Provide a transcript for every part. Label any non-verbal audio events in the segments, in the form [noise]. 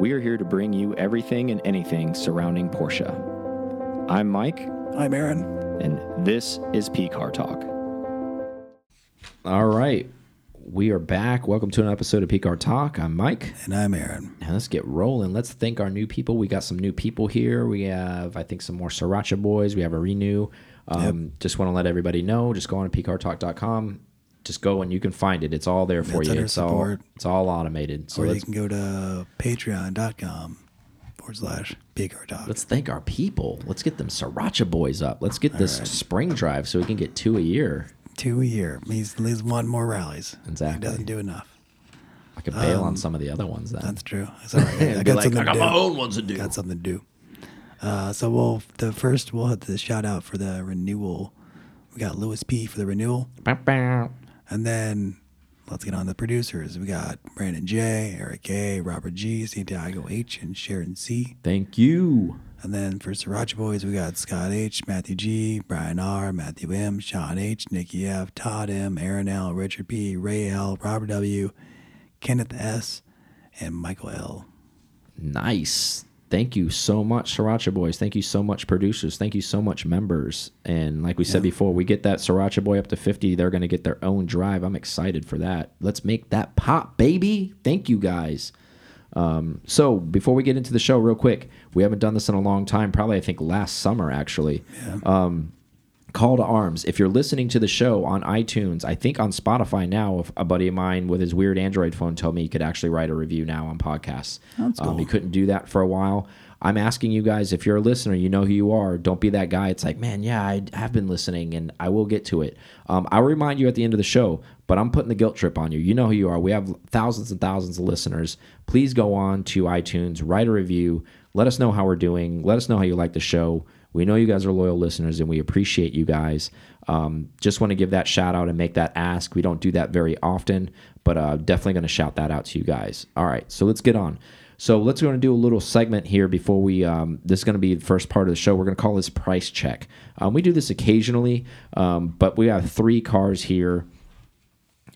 we are here to bring you everything and anything surrounding Porsche. I'm Mike, I'm Aaron. and this is P Car Talk. All right. We are back. Welcome to an episode of P Car Talk. I'm Mike. And I'm Aaron. And let's get rolling. Let's thank our new people. We got some new people here. We have, I think, some more Sriracha boys. We have a renew. Um, Just want to let everybody know. Just go on to pcartalk.com. Just go and you can find it. It's all there for you. It's all it's all automated. So or you can go to patreon.com forward slash pcartalk. let's thank our people. Let's get them Sriracha boys up. Let's get this spring drive so we can get two a year. Two a year. He's, he's one more rallies. Exactly. He doesn't do enough. I could bail on some of the other ones then. Um, That's true. It's all right. [laughs] I got like, something I got to do. my own ones to do. Got something to do. Uh, so we'll the first we'll have the shout out for the renewal. We got Lewis P for the renewal, Bow, bow. And then let's get on the producers. We got Brandon J, Eric A, Robert G, Santiago H, and Sharon C. Thank you. And then for Sriracha Boys, we got Scott H, Matthew G, Brian R, Matthew M, Sean H, Nikki F, Todd M, Aaron L, Richard P, Ray L, Robert W, Kenneth S, and Michael L. Nice. Thank you so much, Sriracha Boys. Thank you so much, producers. Thank you so much, members. And like we said before, we get that Sriracha Boy up to 50. They're going to get their own drive. I'm excited for that. Let's make that pop, baby. Thank you, guys. Um, so before we get into the show, real quick, we haven't done this in a long time. Probably, I think last summer, actually. Um, call to arms. If you're listening to the show on iTunes, I think on Spotify now, if a buddy of mine with his weird Android phone told me he could actually write a review now on podcasts. That's Um, he couldn't do that for a while. I'm asking you guys, if you're a listener, you know who you are. Don't be that guy. It's like, man, yeah, I have been listening and I will get to it. Um, I'll remind you at the end of the show, but I'm putting the guilt trip on you. You know who you are. We have thousands and thousands of listeners. Please go on to iTunes, write a review, let us know how we're doing, let us know how you like the show. We know you guys are loyal listeners and we appreciate you guys. Um, just want to give that shout out and make that ask. We don't do that very often, but uh, definitely going to shout that out to you guys. All right, so let's get on. So let's going to do a little segment here before we. Um, this is going to be the first part of the show. We're going to call this price check. Um, we do this occasionally, um, but we have three cars here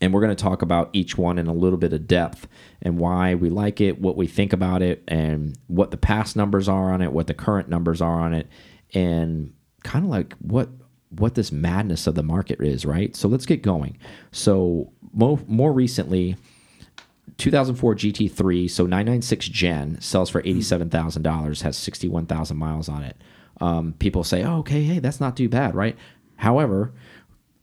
and we're going to talk about each one in a little bit of depth and why we like it, what we think about it, and what the past numbers are on it, what the current numbers are on it, and kind of like what what this madness of the market is, right? So let's get going. So more more recently, 2004 GT3, so 996 Gen, sells for $87,000, has 61,000 miles on it. Um, people say, oh, okay, hey, that's not too bad, right? However,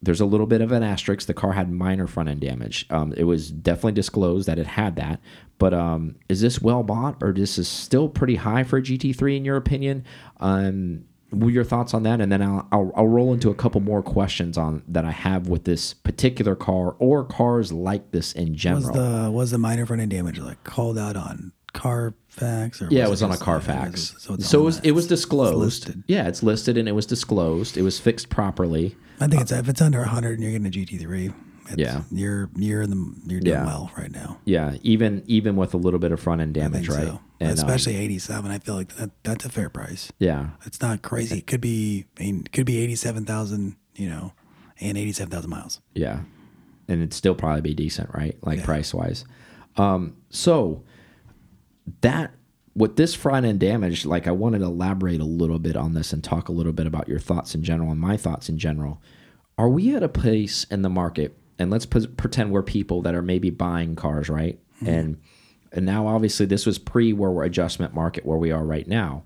there's a little bit of an asterisk. The car had minor front end damage. Um, it was definitely disclosed that it had that. But um, is this well bought or this is still pretty high for a GT3 in your opinion? Um, your thoughts on that? And then I'll, I'll, I'll roll into a couple more questions on that I have with this particular car or cars like this in general. Was the was the minor front end damage like called out on Carfax or Yeah, it was on a Carfax. So, it's so it was it was It's- it's disclosed. listed. Yeah, it's listed and it was disclosed. It was fixed properly. I think it's if it's under 100 and you're getting a GT3. It's, Yeah. you're you're in the you're doing Yeah. well right now. Yeah, even even with a little bit of front end I damage, think right? so. And, um, Especially 87. I feel like that that's a fair price. yeah, It's not crazy. It could be I mean, it could be 87,000, you know, and 87,000 miles. yeah, and it'd still probably be decent, right? Like price wise. Um, so that with this front end damage, like I wanted to elaborate a little bit on this and talk a little bit about your thoughts in general and my thoughts in general. Are we at a place in the market, and let's pretend we're people that are maybe buying cars, right? And and now obviously this was pre where we're adjustment market where we are right now.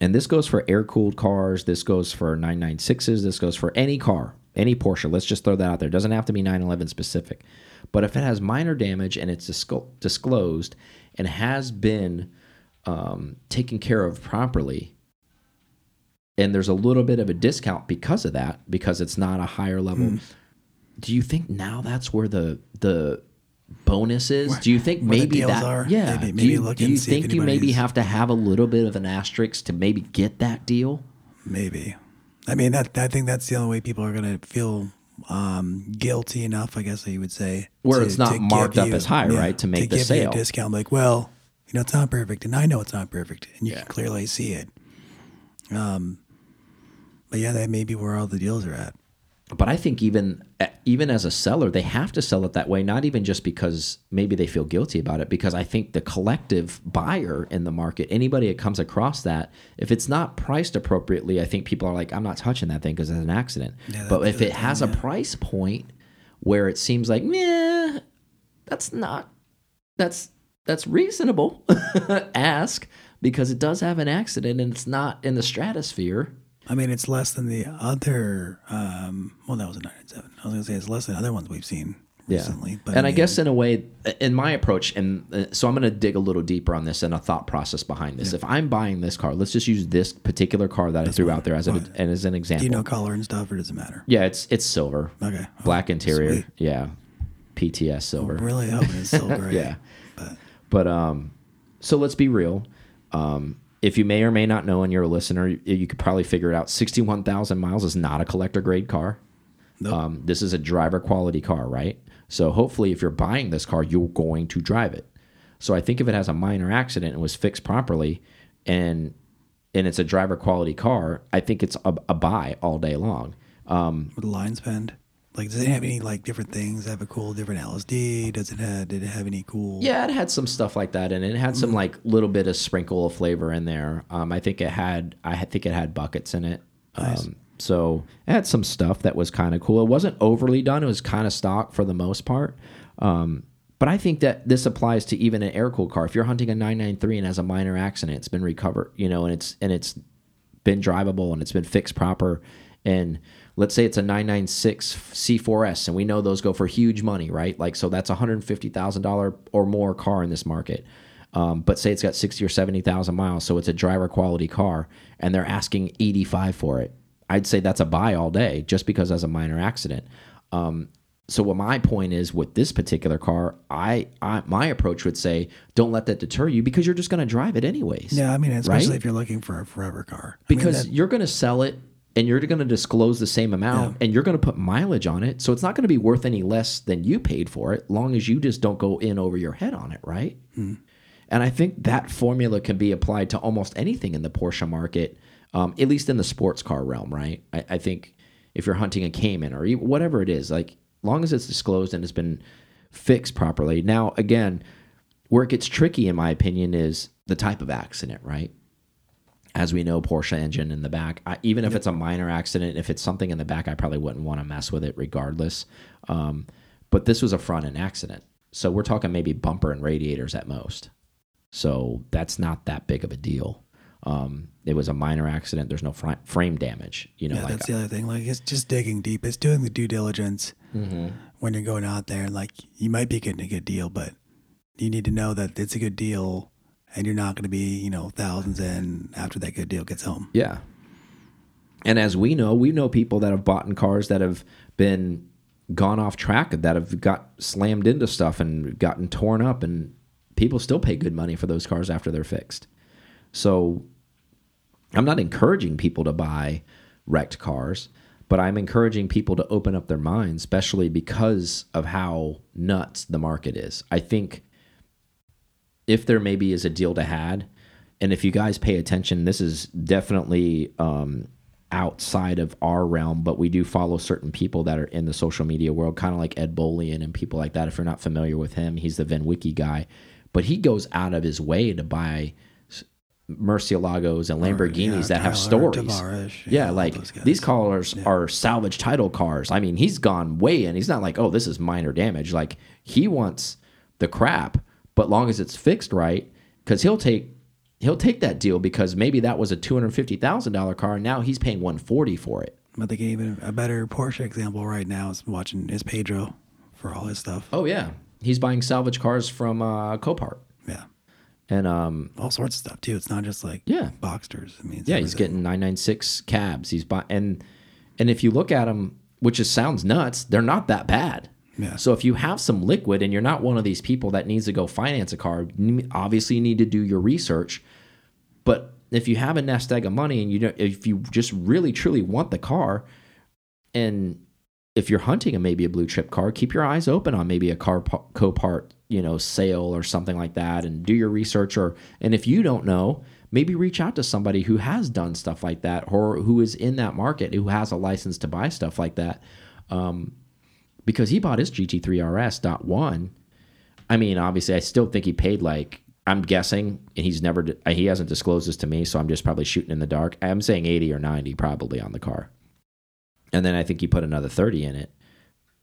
And this goes for air cooled cars. This goes for 996s. This goes for any car, any Porsche. Let's just throw that out there. It doesn't have to be 911 specific. But if it has minor damage and it's disclosed and has been um, taken care of properly, and there's a little bit of a discount because of that, because it's not a higher level. Do you think now that's where the the bonus is? do you think the maybe that? are? Yeah. Maybe- do you, look do you see think you maybe have to have a little bit of an asterisk to maybe get that deal? Maybe. I mean that I think that's the only way people are gonna feel um, guilty enough, I guess you would say. Where to- it's not marked up you- as high, right, to make the give sale. You a discount, like, well, you know, it's not perfect, and I know it's not perfect, and you Yeah. can clearly see it. Um, but yeah, that may be where all the deals are at. But I think even eh, even as a seller, they have to sell it that way. Not even just because maybe they feel guilty about it, because I think the collective buyer in the market, anybody that comes across that, if it's not priced appropriately, I think people are like, I'm not touching that thing because it's an accident. Yeah, but if it has thing, a yeah. price point where it seems like, meh, that's not that's that's reasonable. [laughs] Ask because it does have an accident and it's not in the stratosphere. I mean, it's less than the other. Um, well, that was a nine and seven. I was gonna say it's less than other ones we've seen recently. But and I, mean, guess in a way, in my approach, and uh, so I'm going to dig a little deeper on this and a thought process behind this. If I'm buying this car, let's just use this particular car that I threw out there as, a, and as an do example. you know color and stuff, or does it matter? yeah, it's it's silver, Okay, Oh, black interior. sweet. Yeah, PTS silver. I'm really hoping it's so [laughs] great. Yeah. but But um, so let's be real. Um, if you may or may not know, and you're a listener, you, you could probably figure it out. Sixty-one thousand miles is not a collector grade car. Nope. Um, this is a driver quality car, right? So hopefully, if you're buying this car, you're going to drive it. So I think if it has a minor accident and was fixed properly, and and it's a driver quality car, I think it's a, a buy all day long. Um, with the line spend, like, does it have any like different things? Have a cool different LSD? Does it have? Did it have any cool? Yeah, it had some stuff like that, and it had some like little bit of sprinkle of flavor in there. Um, I think it had, I think it had buckets in it. Nice. Um, so it had some stuff that was kind of cool. It wasn't overly done; it was kind of stock for the most part. Um, but I think that this applies to even an air cooled car. If you're hunting a 993 and has a minor accident, it's been recovered, you know, and it's and it's been drivable and it's been fixed proper. And let's say it's a 996 C4S, and we know those go for huge money, right? Like, so that's a $150,000 or more car in this market. Um, but say it's got 60 or 70,000 miles, so it's a driver quality car, and they're asking 85 for it. I'd say that's a buy all day just because as a minor accident. Um, so what my point is with this particular car, I, I my approach would say don't let that deter you because you're just going to drive it anyways Yeah, I mean, especially Right? if you're looking for a forever car. I mean, because that- you're going to sell it and you're going to disclose the same amount and you're going to put mileage on it so it's not going to be worth any less than you paid for it long as you just don't go in over your head on it right? Hmm. and i think that formula can be applied to almost anything in the porsche market um, at least in the sports car realm right? I, I think if you're hunting a cayman or whatever it is like long as it's disclosed and it's been fixed properly. Now again where it gets tricky in my opinion is the type of accident right as we know, Porsche engine in the back. I, even if it's a minor accident, if it's something in the back, I probably wouldn't want to mess with it regardless. Um, but this was a front end accident. So we're talking maybe bumper and radiators at most. So that's not that big of a deal. Um, it was a minor accident. There's no fr frame damage. You know, yeah, like that's the other thing. Like, it's just digging deep. It's doing the due diligence Mm-hmm. when you're going out there. Like, you might be getting a good deal, but you need to know that it's a good deal, and you're not going to be, you know, thousands in after that good deal gets home. Yeah. And as we know, we know people that have bought in cars that have been gone off track, that have got slammed into stuff and gotten torn up, and people still pay good money for those cars after they're fixed. So I'm not encouraging people to buy wrecked cars, but I'm encouraging people to open up their minds, especially because of how nuts the market is. I think if there maybe is a deal to had, and if you guys pay attention, this is definitely um, outside of our realm, but we do follow certain people that are in the social media world, kind of like Ed Bolian and people like that. If you're not familiar with him, he's the VINwiki guy, but he goes out of his way to buy Murcielagos and Lamborghinis yeah, that have Tyler stories. Tavares, yeah, yeah, like these cars are salvage title cars. I mean, he's gone way in. He's not like, oh, this is minor damage. Like he wants the crap, but long as it's fixed right, because he'll take he'll take that deal because maybe that was a two hundred fifty thousand dollar car. And now he's paying one forty for it. But they gave a better Porsche example right now is watching is Pedro for all his stuff. Oh yeah, he's buying salvage cars from uh, Copart, Yeah. and um, All sorts of stuff too. It's not just like Yeah. Boxsters. I mean, Yeah, he's getting 996 cabs. He's buying and and if you look at them, which just sounds nuts, they're not that bad. Yeah. So if you have some liquid and you're not one of these people that needs to go finance a car, obviously you need to do your research. But if you have a nest egg of money and you don't, if you just really truly want the car, and if you're hunting a maybe a blue chip car, keep your eyes open on maybe a car Copart, you know, sale or something like that, and do your research. Or and if you don't know, maybe reach out to somebody who has done stuff like that or who is in that market who has a license to buy stuff like that. Um, because he bought his GT3 RS dot one. I mean, obviously, I still think he paid like I'm guessing, and he's never he hasn't disclosed this to me, so I'm just probably shooting in the dark. I'm saying 80 or 90 probably on the car, and then I think he put another 30 in it.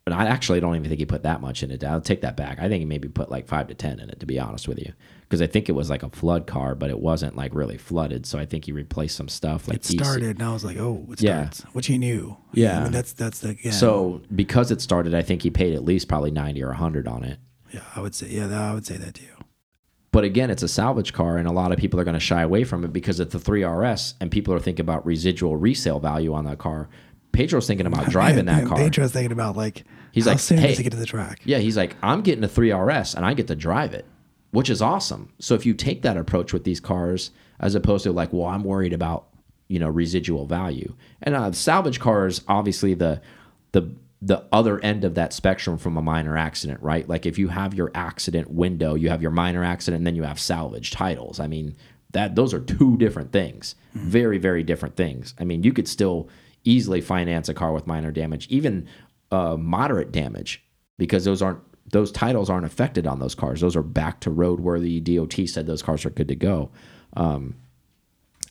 But I actually don't even think he put that much in it. I'll take that back. I think he maybe put like five to ten in it, to be honest with you, because I think it was like a flood car, but it wasn't like really flooded. So I think he replaced some stuff. Like it started, and I was like, "Oh, it Yeah. starts," which he knew. Yeah. I mean, that's that's the yeah. So because it started, I think he paid at least probably ninety or hundred on it. yeah, I would say yeah, that, I would say that too. But again, it's a salvage car, and a lot of people are going to shy away from it because it's the 3RS, and people are thinking about residual resale value on that car. Pedro's thinking about [laughs] driving that And car. Pedro's thinking about like He's how like, soon "Hey." does he get to the track? Yeah, he's like, I'm getting a 3RS and I get to drive it, which is awesome. So if you take that approach with these cars, as opposed to like, well, I'm worried about you know residual value, and uh, salvage cars, obviously the the the other end of that spectrum from a minor accident, right? Like if you have your accident window, you have your minor accident, and then you have salvage titles. I mean, that those are two different things, very very different things. I mean, you could still easily finance a car with minor damage, even uh, moderate damage, because those aren't those titles aren't affected on those cars. Those are back to roadworthy. DOT said those cars are good to go. Um,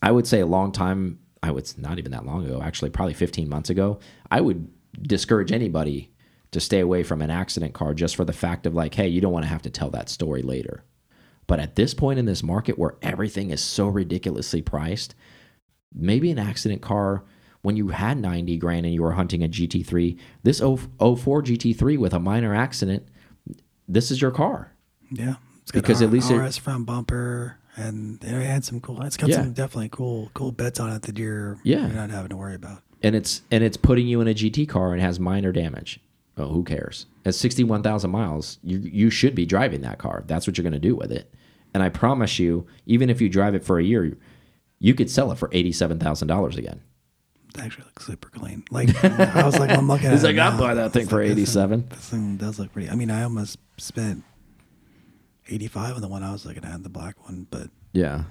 I would say a long time. I was not even that long ago. Actually, probably 15 months ago. I would discourage anybody to stay away from an accident car just for the fact of like, hey, you don't want to have to tell that story later. But at this point in this market where everything is so ridiculously priced, maybe an accident car when you had 90 grand and you were hunting a GT3, this 0- 04 GT3 with a minor accident, this is your car. Yeah, it's got Because R- at least it- RS front bumper, and it had some cool. It's got Yeah. some definitely cool cool bets on it that you're Yeah. you're not having to worry about. and it's and it's putting you in a GT car and has minor damage. Oh, who cares? At sixty one thousand miles, you you should be driving that car. That's what you're going to do with it. And I promise you, even if you drive it for a year, you could sell it for eighty seven thousand dollars again. Actually looks super clean. Like I was like, I'm looking [laughs] at. He's it like, I'll now. buy that thing for like, this thing- 87. This thing does look pretty. I mean, I almost spent 85 on the one I was looking at, the black one, but Yeah,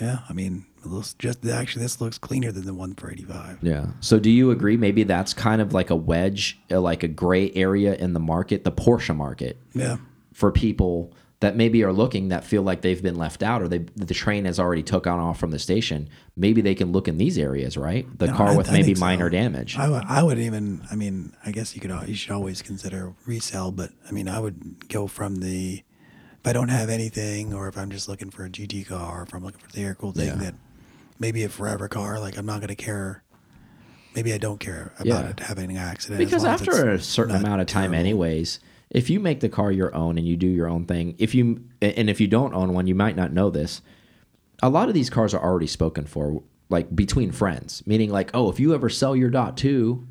yeah, I mean, it looks just actually this looks cleaner than the one for 85. yeah. So do you agree? Maybe that's kind of like a wedge, uh, like a gray area in the market, the Porsche market. Yeah, for people that maybe are looking that feel like they've been left out or they the train has already took on off from the station maybe they can look in these areas right the No, car I- with I maybe so. minor damage I would I would even I mean I guess you could you should always consider resale, but I mean I would go from the if I don't have anything or if I'm just looking for a GT car, or if I'm looking for the air cooled thing Yeah. that maybe a forever car, like I'm not gonna care. Maybe I don't care about Yeah. it having an accident because after a certain amount of time terrible. anyways if you make the car your own and you do your own thing if you and if you don't own one you might not know this a lot of these cars are already spoken for like between friends meaning like oh if you ever sell your dot two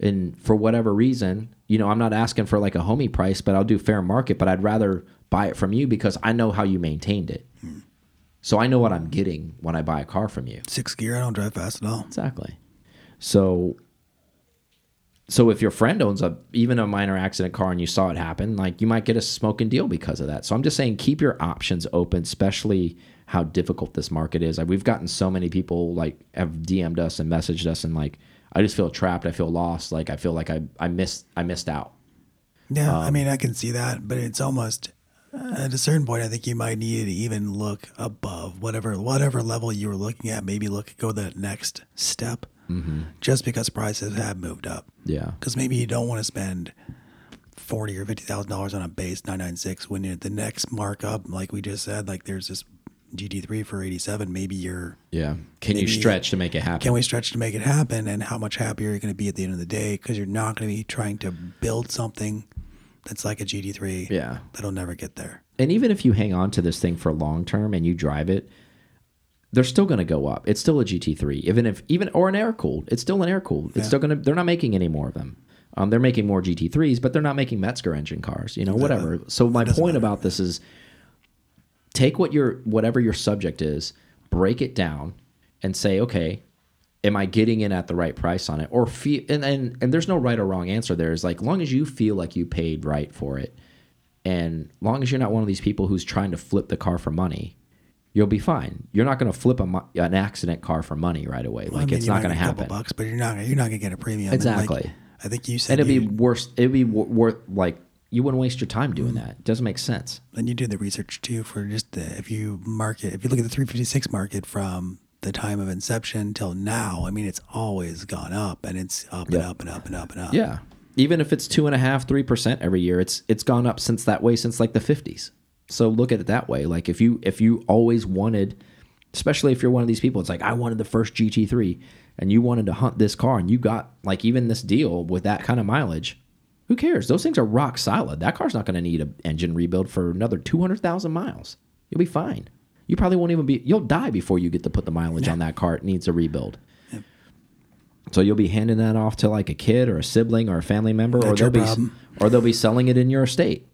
and for whatever reason you know i'm not asking for like a homie price but i'll do fair market but i'd rather buy it from you because i know how you maintained it hmm. so i know what i'm getting when i buy a car from you Six gear, I don't drive fast at all. Exactly. So so if your friend owns a even a minor accident car and you saw it happen, like you might get a smoking deal because of that. So I'm just saying keep your options open, especially how difficult this market is. Like we've gotten so many people like have DM'd us and messaged us and like I just feel trapped, I feel lost, like I feel like I I missed I missed out. Yeah, Um, I mean I can see that, but it's almost at a certain point. I think you might need to even look above whatever whatever level you were looking at. Maybe look go that next step, Mm-hmm. just because prices have moved up. Yeah. Because maybe you don't want to spend forty or fifty thousand dollars on a base nine nine six when you're at the next markup, like we just said, like there's this GT three for eighty seven. Maybe you're Yeah. Can you stretch to make it happen? can we stretch to make it happen, and how much happier you're going to be at the end of the day because you're not going to be trying to build something that's like a GT three. Yeah. that'll never get there. and even if you hang on to this thing for long term and you drive it, they're still going to go up. It's still a GT3, even if even or an air cooled. It's still an air cooled. It's Yeah. still going to. They're not making any more of them. Um, they're making more GT3s, but they're not making Metzger engine cars. You know, whatever. So my point matter. about this is, take what your whatever your subject is, break it down, and say, okay, am I getting in at the right price on it? Or feel and and and there's no right or wrong answer. There is like long as you feel like you paid right for it, and long as you're not one of these people who's trying to flip the car for money, you'll be fine. You're not going to flip a, an accident car for money right away. Well, I Like mean, it's not going to get a couple happen. Bucks, but you're not you're not going to get a premium. And, like, Exactly. I think you said and it'd be worse. It'd be wor- worth like you wouldn't waste your time doing mm-hmm. that. It doesn't make sense. and you do the research too for just the, if you market if you look at the 356 market from the time of inception till now. I mean, it's always gone up and it's up and up and up and up and up. Yeah, even if it's two and a half, three percent every year, it's it's gone up since that way since like the fifties. So look at it that way. Like if you if you always wanted, especially if you're one of these people, it's like I wanted the first GT3, and you wanted to hunt this car, and you got like even this deal with that kind of mileage. Who cares? Those things are rock solid. That car's not going to need an engine rebuild for another two hundred thousand miles. You'll be fine. You probably won't even be. You'll die before you get to put the mileage on that car. It needs a rebuild. So you'll be handing that off to like a kid or a sibling or a family member, or they'll be problem. or they'll be selling it in your estate.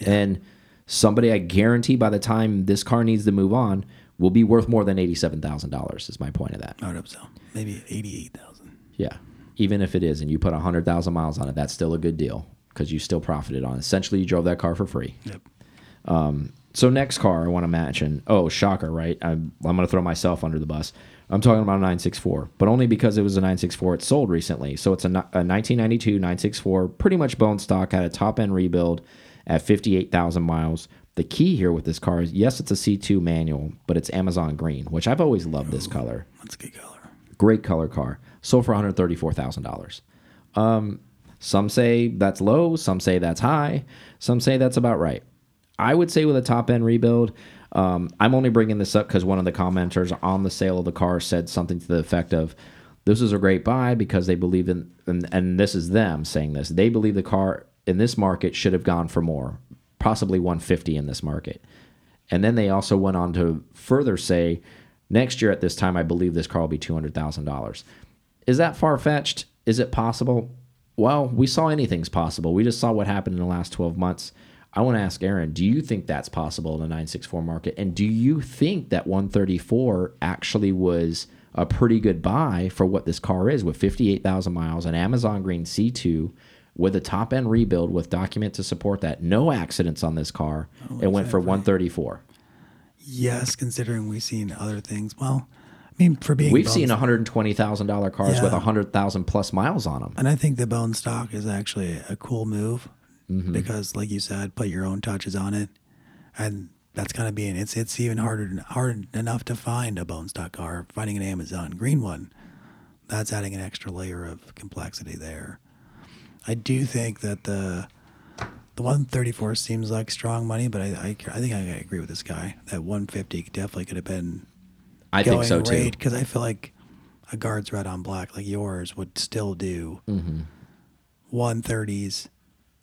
And somebody, I guarantee, by the time this car needs to move on, will be worth more than eighty-seven thousand dollars. Is my point of that. I would hope so. Maybe 88,000. Yeah, even if it is, and you put hundred thousand miles on it, that's still a good deal because you still profited on it. Essentially, you drove that car for free. Yep. Um, So next car I want to mention. Oh, shocker, right? I'm, I'm going to throw myself under the bus. I'm talking about a 964, but only because it was a 964 it sold recently. So it's a, a 1992 964, pretty much bone stock, had a top end rebuild at 58,000 miles. The key here with this car is yes, it's a C2 manual, but it's Amazon green, which I've always loved this color. That's a good color. Great color car. Sold for $134,000. Um, some say that's low, some say that's high, some say that's about right. I would say with a top end rebuild, um, I'm only bringing this up because one of the commenters on the sale of the car said something to the effect of, "This is a great buy because they believe in," and, and this is them saying this. They believe the car in this market should have gone for more, possibly 150 in this market. And then they also went on to further say, next year at this time, I believe this car will be two hundred thousand dollars. Is that far fetched? Is it possible? Well, we saw anything's possible. We just saw what happened in the last 12 months. I want to ask Aaron, do you think that's possible in the 964 market? And do you think that 134 actually was a pretty good buy for what this car is with 58,000 miles, an Amazon Green C2 with a top end rebuild with document to support that? No accidents on this car. it went for 134. Yes, considering we've seen other things. Well, I mean, for being We've seen $120,000 cars with Yeah. 100,000 plus miles on them. and I think the bone stock is actually a cool move Mm-hmm. because, like you said, put your own touches on it, and that's kind of being it's it's even harder hard enough to find a bone stock car. Finding an Amazon green one, that's adding an extra layer of complexity there. I do think that the the 134 seems like strong money, but I I, I think I agree with this guy that 150 definitely could have been I think so too. because I feel like a guards red on black like yours would still do Mm-hmm. 130s,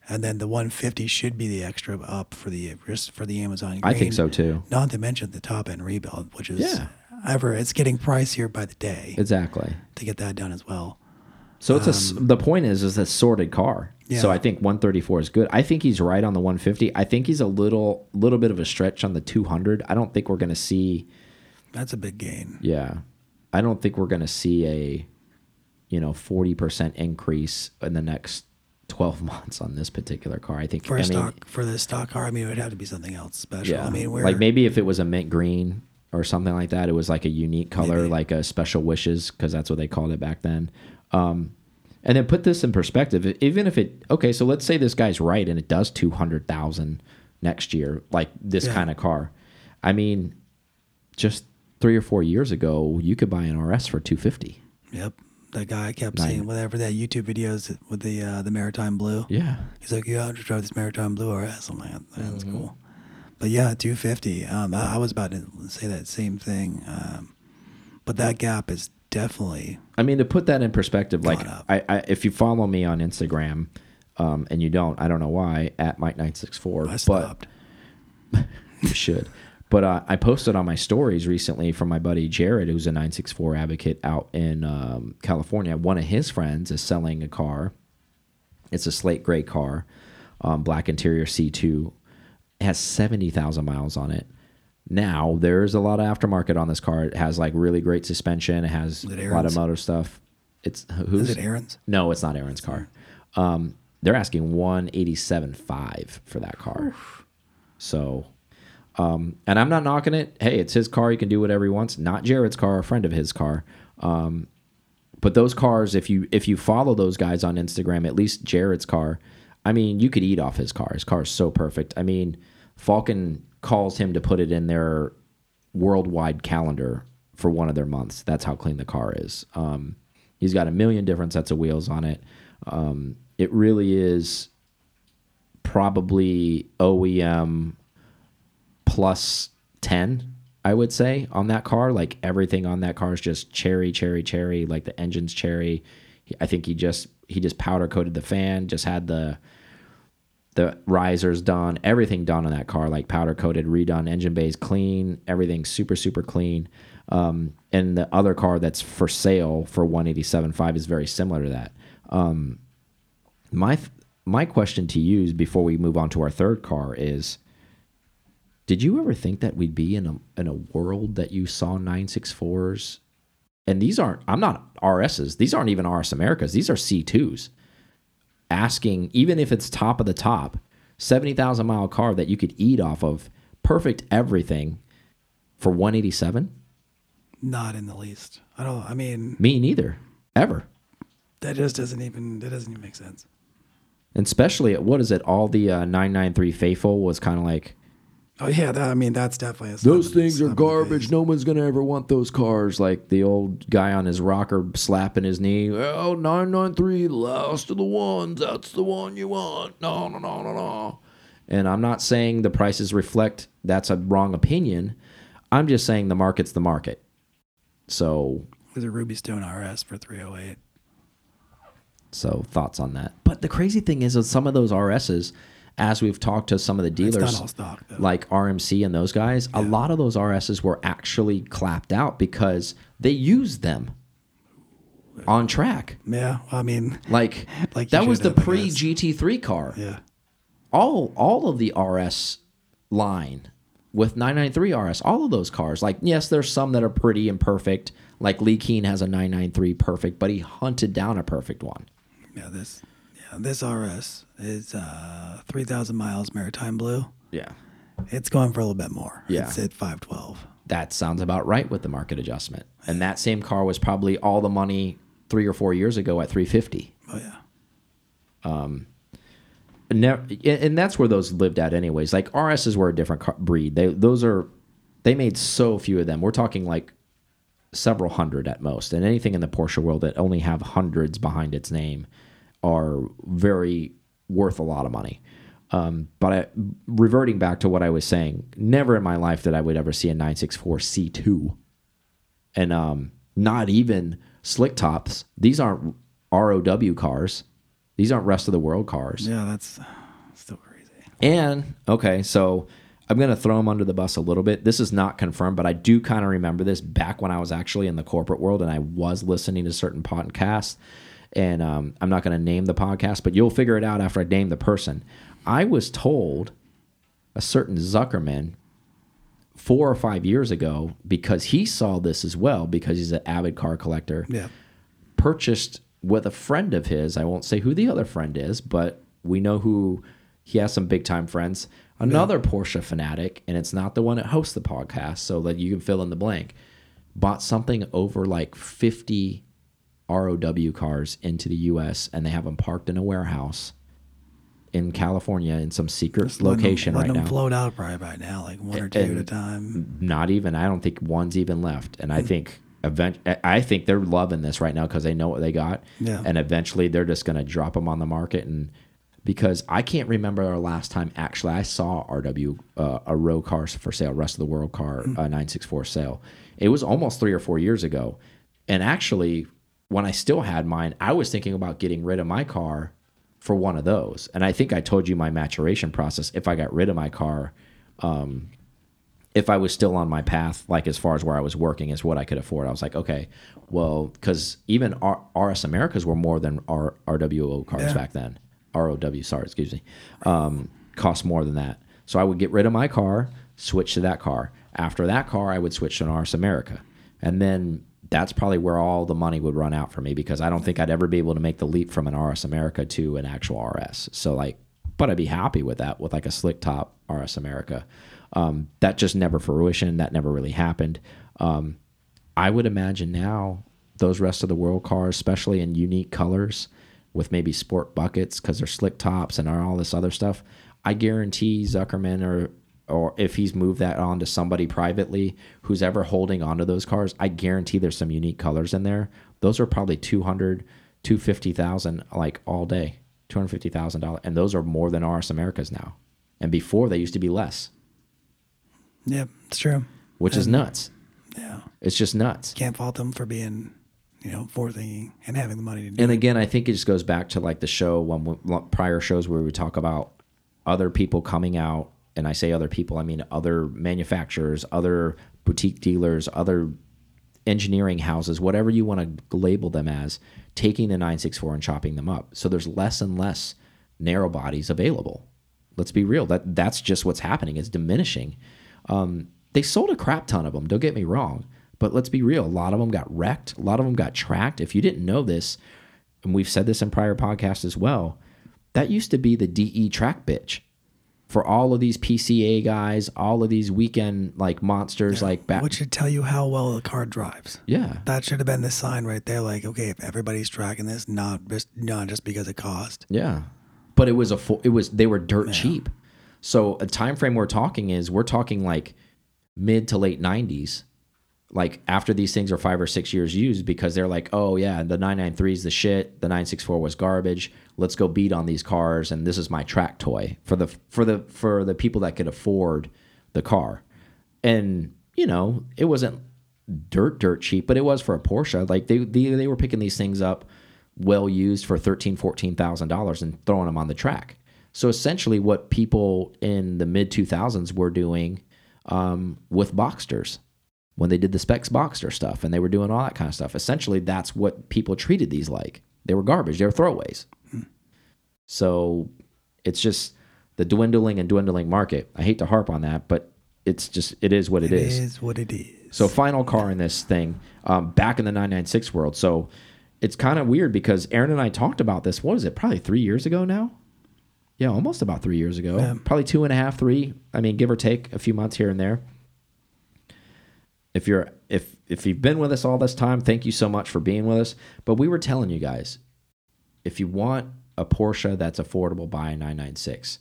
and then the 150 should be the extra up for the just for the Amazon. I think so too. Not to mention the top end rebuild, which is Yeah. ever it's getting pricier by the day Exactly. to get that done as well. So it's a um, the point is is a sorted car. So I think 134 is good. I think he's right on the 150. I think he's a little little bit of a stretch on the 200. I don't think we're going to see That's a big gain. yeah. I don't think we're going to see a you know 40% increase in the next 12 [laughs] months on this particular car. I think For I a mean, stock for the stock car, I mean, it would have to be something else special. Yeah. I mean, we're like maybe if it was a mint green or something like that, it was like a unique color, Maybe. like a special wishes, because that's what they called it back then. Um, and then put this in perspective. Even if it okay, so let's say this guy's right and it does two hundred thousand next year, like this Yeah. kind of car. I mean, just three or four years ago, you could buy an RS for two fifty. Yep. That guy I kept Nine. seeing whatever that YouTube videos with the uh, the maritime blue. Yeah, He's like, yeah, I'll just drive this maritime blue RS. I'm like, that's Mm-hmm. cool. But yeah, 250. Um, I, I was about to say that same thing. Um, but that gap is definitely I mean, to put that in perspective, like I, I, if you follow me on Instagram, um, and you don't, I don't know why at Mike nine six four, I but stopped. [laughs] you should. But uh, I posted on my stories recently from my buddy Jared, who's a 964 advocate out in um, California. One of his friends is selling a car. It's a slate gray car, um, black interior C2. It has 70,000 miles on it. Now, there's a lot of aftermarket on this car. It has like really great suspension. It has it a lot of motor stuff. It's who's Is it Aaron's? no, it's not Aaron's car. Um, they're asking one eighty seven five for that car. So, um, and I'm not knocking it. Hey, it's his car. He can do whatever he wants. Not Jared's car, a friend of his car. Um, But those cars, if you if you follow those guys on Instagram, at least Jared's car, I mean, you could eat off his car. His car is so perfect. I mean, Falcon calls him to put it in their worldwide calendar for one of their months. That's how clean the car is. Um, he's got a million different sets of wheels on it. Um, it really is probably OEM plus 10, I would say, on that car. Like everything on that car is just cherry, cherry, cherry. Like the engine's cherry. I think he just he just powder coated the fan, just had the the risers done, everything done on that car, like powder coated, redone, engine bays clean, everything super super clean. Um, and the other car that's for sale for 187.5 is very similar to that. Um, my my question to you before we move on to our third car is did you ever think that we'd be in a in a world that you saw 964s and these aren't I'm not RSs these aren't even RS Americas these are C2s asking even if it's top of the top 70,000 mile car that you could eat off of perfect everything for 187 Not in the least. I don't. I mean, me neither ever that just doesn't even. That doesn't even make sense. and especially at what is it all the uh, 993 faithful was kind of like Oh yeah, that, I mean that's definitely a Those things are slap in the garbage. face. No one's gonna ever want those cars. Like the old guy on his rocker slapping his knee. Oh, 993, last of the ones. That's the one you want. No, no, no, no, no. And I'm not saying the prices reflect that's a wrong opinion. I'm just saying the market's the market. So, There's a Ruby Stone RS for 308. so thoughts on that. But the crazy thing is, with some of those RSs, as we've talked to some of the dealers, stock like RMC and those guys, a lot of those RSs were actually clapped out because they used them on track. yeah, I mean, Like, [laughs] Like that was the pre. GT3 car. yeah, All all of the RS line with 993 RS, all of those cars. Like, yes, there's some that are pretty and perfect. Like Leh Keen has a 993 perfect, but he hunted down a perfect one. yeah. This, yeah, this RS is uh 3,000 miles maritime blue. Yeah. It's going for a little bit more. Yeah. it's at 512. That sounds about right with the market adjustment. And that same car was probably all the money three or four years ago at 350. Oh yeah, Never, and that's where those lived at, anyways. Like RSs were a different car, breed. They those are they made so few of them. We're talking like several hundred at most. And anything in the Porsche world that only have hundreds behind its name are very worth a lot of money. Um, but I, reverting back to what I was saying, never in my life that I would ever see a 964 C2, and um, not even slick tops. These aren't ROW cars. These aren't rest of the world cars. yeah. That's still crazy. And okay, so I'm gonna throw him under the bus a little bit. This is not confirmed, but I do kind of remember this back when I was actually in the corporate world and I was listening to certain podcasts. And um, I'm not gonna name the podcast, but you'll figure it out after I name the person. I was told a certain Zuckerman four or five years ago because he saw this as well because he's an avid car collector Yeah, purchased with a friend of his. I won't say who the other friend is, but we know who he has some big time friends. Another Porsche fanatic, and it's not the one that hosts the podcast, so that you can fill in the blank. Bought something over like 50 ROW cars into the US, and they have them parked in a warehouse in California in some secret Just letting them- location right them now. float out probably by now, like one or two at a time. Not even. I don't think one's even left. And I think event. I think they're loving this right now because they know what they got. Yeah. And eventually they're just going to drop them on the market and because I can't remember our last time actually I saw RW uh, a row car for sale, rest of the world car uh, 964 sale. It was almost three or four years ago, and actually when I still had mine, I was thinking about getting rid of my car for one of those. And I think I told you my maturation process. If I got rid of my car, if I was still on my path, like as far as where I was working, is what I could afford. I was like, okay, well, because even R RS Americas were more than R RWO cars Yeah. back then. ROW, sorry, excuse me, um, cost more than that. So I would get rid of my car, switch to that car. After that car, I would switch to an RS America, and then that's probably where all the money would run out for me because I don't think I'd ever be able to make the leap from an RS America to an actual RS. So like, but I'd be happy with that with like a slick top RS America. Um, that just never fruition. That never really happened. Um, I would imagine now those rest of the world cars, especially in unique colors with maybe sport buckets because they're slick tops and all this other stuff. I guarantee Zuckerman or or if he's moved that on to somebody privately who's ever holding onto those cars, I guarantee there's some unique colors in there. Those are probably 200, 250,000 like all day. $250,000 and those are more than RS Americas now. And before they used to be less, Yep, it's true. which is nuts. Yeah, It's just nuts. can't fault them for being, you know, forthinking and having the money to do. And it. again, I think it just goes back to like the show when we, prior shows where we talk about other people coming out, and I say other people, I mean other manufacturers, other boutique dealers, other engineering houses, whatever you want to label them as, taking the 964 and chopping them up. So there's less and less narrow bodies available. Let's be real. That that's just what's happening. It's diminishing. Um, they sold a crap ton of them. Don't get me wrong, but let's be real. A lot of them got wrecked. A lot of them got tracked. If you didn't know this, and we've said this in prior podcasts as well, that used to be the DE track bitch for all of these PCA guys, all of these weekend like monsters, like back. Which should tell you how well the car drives. yeah, That should have been the sign right there. Like, okay, if everybody's tracking this, not just not just because it cost. Yeah, but it was a full, it was they were dirt cheap. So a time frame we're talking is we're talking like mid to late nineties, like after these things are five or six years used because they're like, oh yeah, the nine nine three is the shit, the nine six four was garbage. Let's go beat on these cars, and this is my track toy for the for the for the people that could afford the car, and you know it wasn't dirt dirt cheap, but it was for a Porsche. Like they they, they were picking these things up well used for thirteen fourteen thousand dollars and throwing them on the track. So essentially, what people in the mid two thousands were doing um, with Boxsters when they did the specs Boxster stuff and they were doing all that kind of stuff. Essentially, that's what people treated these like. They were garbage. They were throwaways. So it's just the dwindling and dwindling market. I hate to harp on that, but it's just it is what It is what it is. so final car in this thing, um, back in the 996 world. So it's kind of weird because Aaron and I talked about this. What is it? Probably three years ago now. Yeah, almost about three years ago. Yeah. Probably two and a half, three. I mean, give or take a few months here and there. If you're if if you've been with us all this time, thank you so much for being with us. But we were telling you guys, if you want a Porsche that's affordable, buy a 996.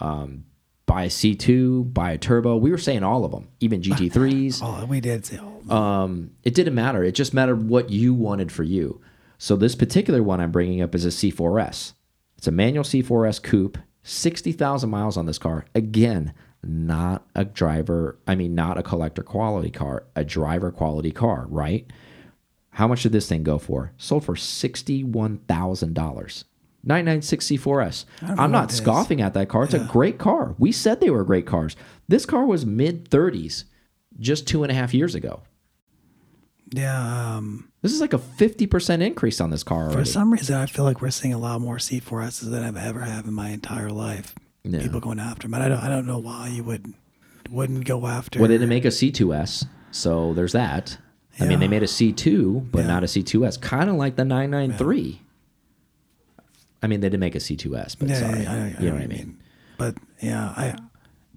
Um, buy a C2, buy a turbo. We were saying all of them, even [laughs] GT3s. Oh, we did say all. Um, it didn't matter. It just mattered what you wanted for you. So this particular one I'm bringing up is a C4S. It's a manual C4S coupe, 60,000 miles on this car. Again, not a driver, I mean, not a collector quality car, a driver quality car, right? How much did this thing go for? Sold for $61,000. 996C4S. I'm not it is. scoffing at that car. It's a great car. We said they were great cars. This car was mid 30s just two and a half years ago. yeah. Um, This is like a 50% increase on this car for some reason, I feel like we're seeing a lot more C4Ss than I've ever had in my entire life. Yeah. People going after them. And I don't. I don't know why you would wouldn't go after. Well, they didn't make a C2S, so there's that. I mean, they made a C2, but Yeah. not a C2S. Kind of like the 993. I mean, they didn't make a C2S, but Yeah, sorry. yeah, you know what I you mean? But yeah, I.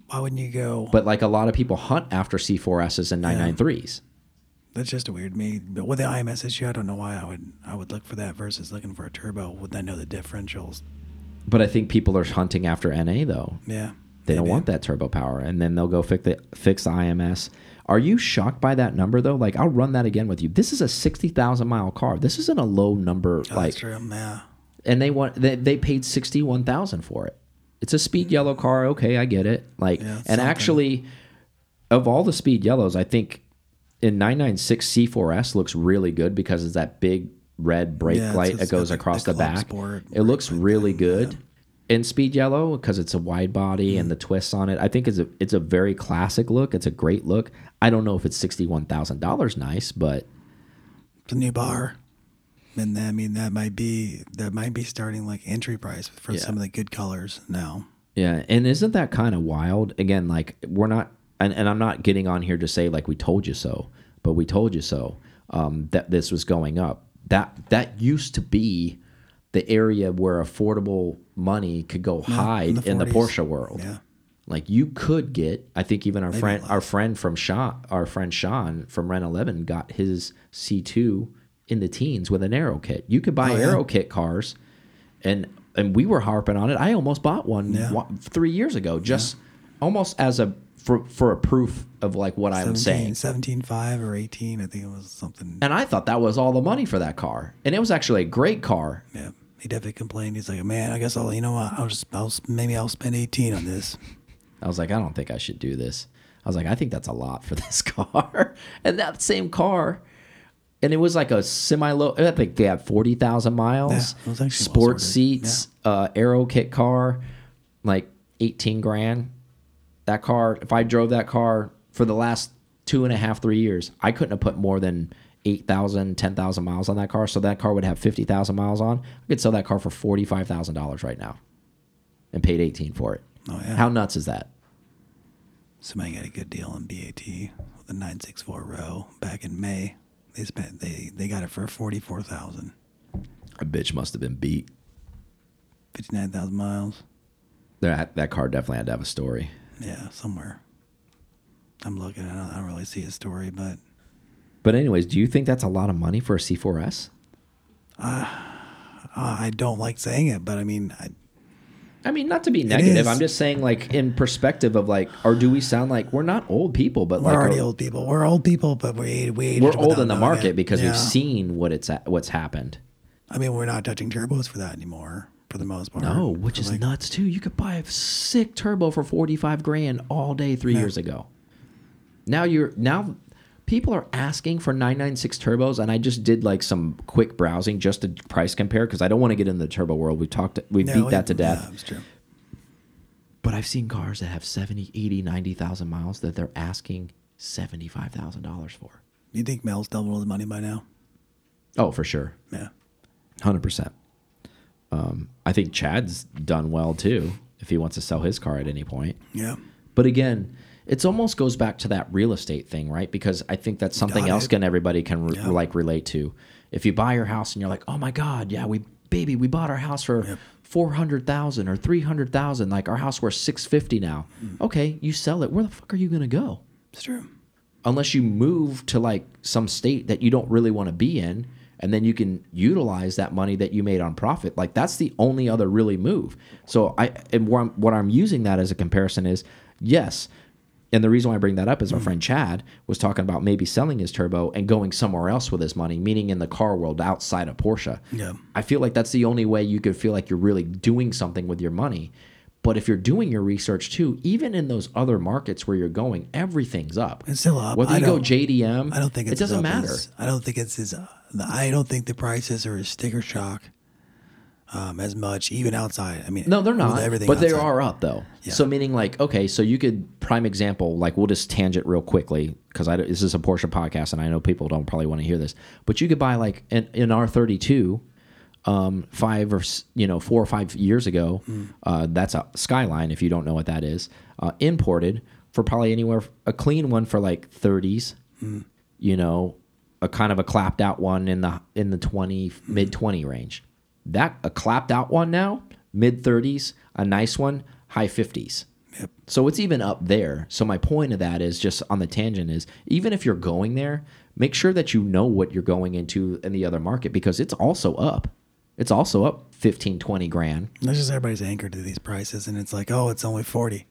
Why wouldn't you go? But like a lot of people hunt after C4Ss and 993s. That's just a weird me. But with the IMS issue, I don't know why I would I would look for that versus looking for a turbo. Would I know the differentials? But I think people are hunting after NA though. Yeah, They don't want that turbo power, and then they'll go fix the fix the IMS. Are you shocked by that number though? Like I'll run that again with you. This is a sixty thousand mile car. This isn't a low number. Oh, like. Yeah, and they want they, they paid sixty one thousand for it. It's a speed yellow car. Okay, I get it. Like, Yeah, and something. actually, of all the speed yellows, I think in nine nine six C four S looks really good because it's that big red brake Yeah, light that goes across the the, back. Sport It looks really thing, good in speed yellow because it's a wide body Mm. and the twists on it. I think it's a it's a very classic look. It's a great look. I don't know if it's sixty one thousand dollars nice, but it's a new bar, and I mean that might be that might be starting like entry price for Yeah. some of the good colors now. Yeah, and isn't that kind of wild? Again, like we're not, and, and I'm not getting on here to say like we told you so, but we told you so. Um, that this was going up. That that used to be the area where affordable money could go hide the in the Porsche world. Yeah. Like you could get, I think even our friend, less. our friend from Sean, our friend Sean from Ren 11 got his C2 in the teens with an aero kit. You could buy Oh, yeah. aero kit cars, and and we were harping on it. I almost bought one Yeah. wa- three years ago, just almost as a for for a proof of like what I'm saying. 17.5 or 18. I think it was something. And I thought that was all the money for that car, and it was actually a great car. Yeah. He definitely complained. He's like, man, I guess I'll, you know what? I'll just, I'll, maybe I'll spend 18 on this. [laughs] I was like, I don't think I should do this. I was like, I think that's a lot for [laughs] this car. and that same car, and it was like a semi low. I think they had forty thousand miles. Yeah, it was actually well sports sorted. seats, uh, aero kit car, like eighteen grand. That car, if I drove that car for the last two and a half, three years, I couldn't have put more than 8,000, 10,000 miles on that car. So that car would have 50,000 miles on. I could sell that car for $45,000 right now and paid 18 for it. Oh, yeah. How nuts is that? Somebody got a good deal on BAT with a 964 row back in May. They spent, they, they got it for 44,000, A bitch must have been beat. 59,000 miles. That that car definitely had to have a story. Yeah, somewhere. I'm looking. I don't, I don't really see a story, but But anyways, do you think that's a lot of money for a C4S? uh, I don't like saying it. But I mean, I, I mean, not to be negative. I'm just saying, like, in perspective of like, or do we sound like we're not old people, but we're like already old people. We're old people, but we we we're old in the market it. because Yeah. we've seen what it's at, what's happened. I mean, we're not touching turbos for that anymore, for the most part. No, which is like- nuts too. You could buy a sick turbo for 45 grand all day 3 Yeah. years ago. Now you're now people are asking for 996 turbos and I just did like some quick browsing just to price compare cuz I don't want to get in the turbo world. We talked we No, beat that to death. Yeah, true. But I've seen cars that have 70, 80, 90,000 miles that they're asking $75,000 for. You think Mel's doubled his money by now? Oh, for sure. Yeah. 100%. Um, I think Chad's done well too if he wants to sell his car at any point. Yeah. But again, it almost goes back to that real estate thing, right? Because I think that's something Got else can everybody can re- Yeah. like relate to. If you buy your house and you're like, "Oh my god, yeah, we baby, we bought our house for Yep. 400,000 or 300,000, like our house worth 650 now." Mm. Okay, you sell it. Where the fuck are you going to go? It's true. unless you move to like some state that you don't really want to be in and then you can utilize that money that you made on profit like that's the only other really move so i and what I'm, what I'm using that as a comparison is yes and the reason why I bring that up is our friend Chad was talking about maybe selling his turbo and going somewhere else with his money, meaning in the car world outside of Porsche. Yeah. I feel like that's the only way you could feel like you're really doing something with your money. But if you're doing your research too, even in those other markets where you're going, everything's up. It's still up. Whether I you go JDM, I don't think it's it doesn't matter. I don't think it's as. I don't think the prices are as sticker shock um, as much, even outside. I mean, No, they're not. Everything, but they are up though. Yeah. So meaning like okay, so you could prime example like we'll just tangent real quickly because I this is a Porsche podcast and I know people don't probably want to hear this, but you could buy like an, an R32. Um, five or you know four or five years ago, Hmm. uh, that's a Skyline. If you don't know what that is, uh, imported for probably anywhere a clean one for like 30s, Hmm. you know, a kind of a clapped out one in the in the 20 mid 20 range. That a clapped out one now, mid 30s, a nice one, high 50s. Yep. So it's even up there. So my point of that is just on the tangent is even if you're going there, make sure that you know what you're going into in the other market because it's also up. It's also up 15, 20 grand. That's just everybody's anchored to these prices, and it's like, oh, it's only forty.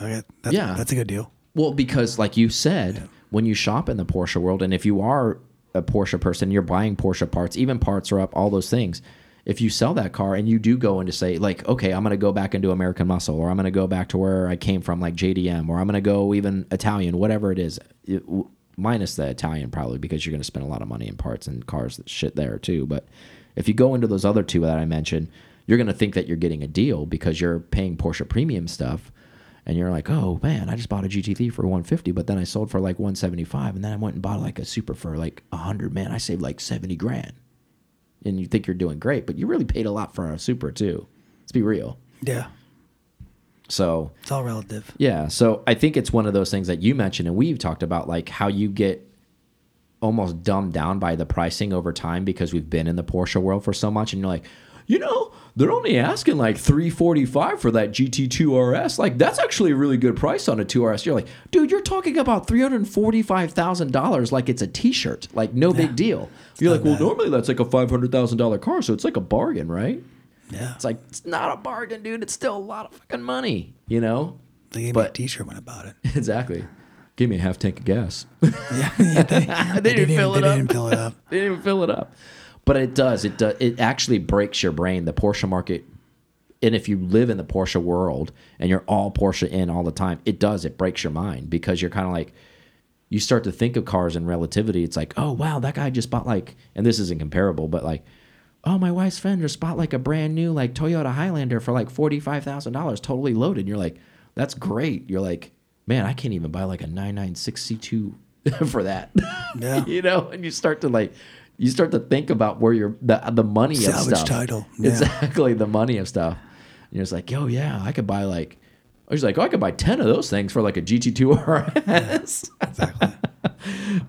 Okay, that's, Yeah. that's a good deal. Well, because like you said, when you shop in the Porsche world, and if you are a Porsche person, you're buying Porsche parts, even parts are up, all those things. If you sell that car and you do go into say like, okay, I'm going to go back into American Muscle, or I'm going to go back to where I came from, like JDM, or I'm going to go even Italian, whatever it is, it, minus the Italian probably because you're going to spend a lot of money in parts and cars that shit there too. But if you go into those other two that I mentioned, you're going to think that you're getting a deal because you're paying Porsche premium stuff and you're like, oh man, I just bought a GT3 for 150, but then I sold for like 175, and then I went and bought like a Super for like 100. Man, I saved like 70 grand, and you think you're doing great, but you really paid a lot for a Super too. Let's be real. Yeah, So it's all relative. yeah, so I think it's one of those things that you mentioned, and we've talked about like how you get almost dumbed down by the pricing over time because we've been in the Porsche world for so much, and you're like, you know, they're only asking like 345 for that GT2 RS. Like that's actually a really good price on a 2RS. You're like, dude, you're talking about $345,000 like it's a t-shirt. Like no big deal. You're like, well, normally that's like a $500,000 car, so it's like a bargain, right? Yeah. It's like it's not a bargain, dude. It's still a lot of fucking money, you know? They gave me a but- T-shirt when I bought it. [laughs] Exactly. Give me a half tank of gas. Yeah, [laughs] yeah they, [laughs] they didn't fill even, it they up. didn't fill it up. they didn't even fill it up. But it does. It does. It actually breaks your brain. The Porsche market, and if you live in the Porsche world and you're all Porsche in all the time, it does. It breaks your mind because you're kind of like, you start to think of cars in relativity. It's like, oh wow, that guy just bought like, and this isn't comparable, but like, oh my wife's friend just bought like a brand new like Toyota Highlander for like forty five thousand dollars, totally loaded. And you're like, that's great. You're like, man, I can't even buy like a nine nine six C two [laughs] for that. Yeah. [laughs] you know, and you start to like, you start to think about where your the the money of stuff. title, [laughs] yeah. Exactly, the money of stuff. And you're just like, yo, yeah, I could buy like. I was like, oh, I could buy ten of those things for like a GT2 [laughs] RS. Exactly. [laughs]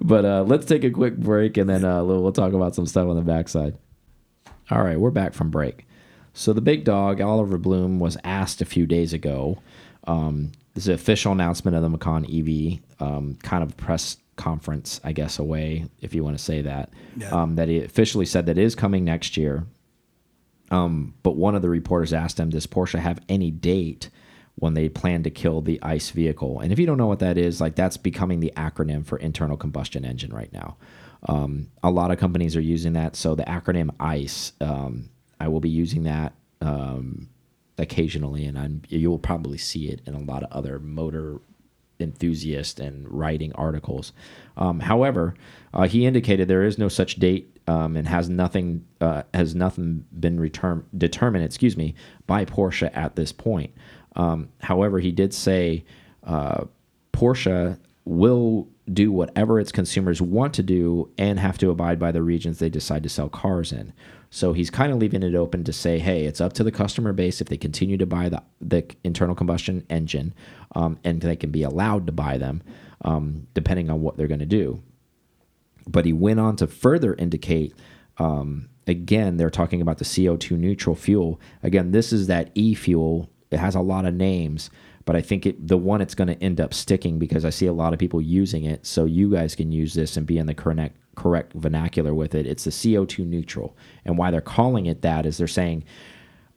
But uh, let's take a quick break and then uh, we'll we'll talk about some stuff on the backside. All right, we're back from break. So the big dog, Oliver Blume, was asked a few days ago. Um, this is an official announcement of the Macan EV, um, kind of press conference, I guess, away, if you want to say that. Yeah. Um, that he officially said that is coming next year. Um, but one of the reporters asked him, "Does Porsche have any date when they plan to kill the ICE vehicle?" And if you don't know what that is, like that's becoming the acronym for internal combustion engine right now. Um, a lot of companies are using that. So the acronym ICE, um, I will be using that um, occasionally, and I'm, you will probably see it in a lot of other motor enthusiast and writing articles. Um, however, uh, he indicated there is no such date um, and has nothing uh, has nothing been determined. Excuse me, by Porsche at this point. Um, however, he did say uh, Porsche will do whatever its consumers want to do and have to abide by the regions they decide to sell cars in. So he's kind of leaving it open to say, hey, it's up to the customer base if they continue to buy the, the internal combustion engine um, and they can be allowed to buy them um, depending on what they're going to do. But he went on to further indicate um, again, they're talking about the CO2 neutral fuel. Again, this is that e fuel. It has a lot of names, but I think it, the one it's going to end up sticking because I see a lot of people using it. So you guys can use this and be in the correct correct vernacular with it. It's the CO2 neutral, and why they're calling it that is they're saying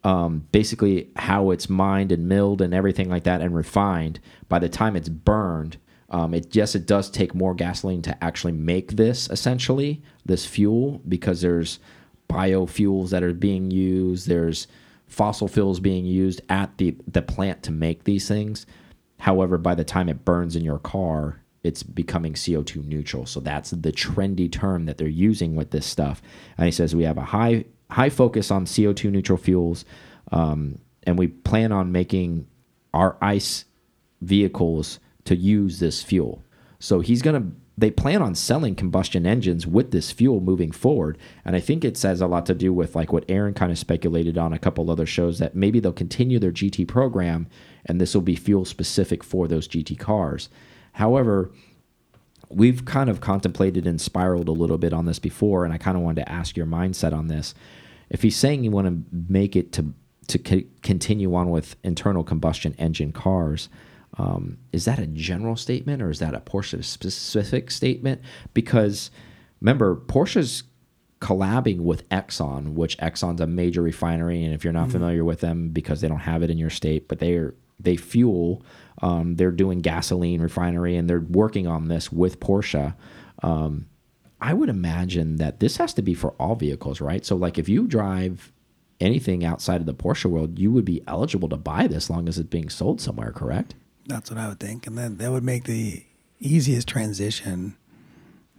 um, basically how it's mined and milled and everything like that and refined. By the time it's burned, um, it yes, it does take more gasoline to actually make this essentially this fuel because there's biofuels that are being used. There's fossil fuels being used at the the plant to make these things. However, by the time it burns in your car, it's becoming CO2 neutral. So that's the trendy term that they're using with this stuff. And he says we have a high high focus on CO2 neutral fuels, um, and we plan on making our ICE vehicles to use this fuel. So he's gonna. They plan on selling combustion engines with this fuel moving forward, and I think it says a lot to do with like what Aaron kind of speculated on a couple other shows that maybe they'll continue their GT program, and this will be fuel specific for those GT cars. However, we've kind of contemplated and spiraled a little bit on this before, and I kind of wanted to ask your mindset on this. If he's saying you want to make it to to co continue on with internal combustion engine cars, um, is that a general statement or is that a Porsche specific statement? Because remember, Porsche's collabing with Exxon, which Exxon's a major refinery, and if you're not familiar with them, because they don't have it in your state, but they're they fuel, um, they're doing gasoline refinery, and they're working on this with Porsche. Um, I would imagine that this has to be for all vehicles, right? So, like, if you drive anything outside of the Porsche world, you would be eligible to buy this, as long as it's being sold somewhere, correct? That's what I would think, and then that would make the easiest transition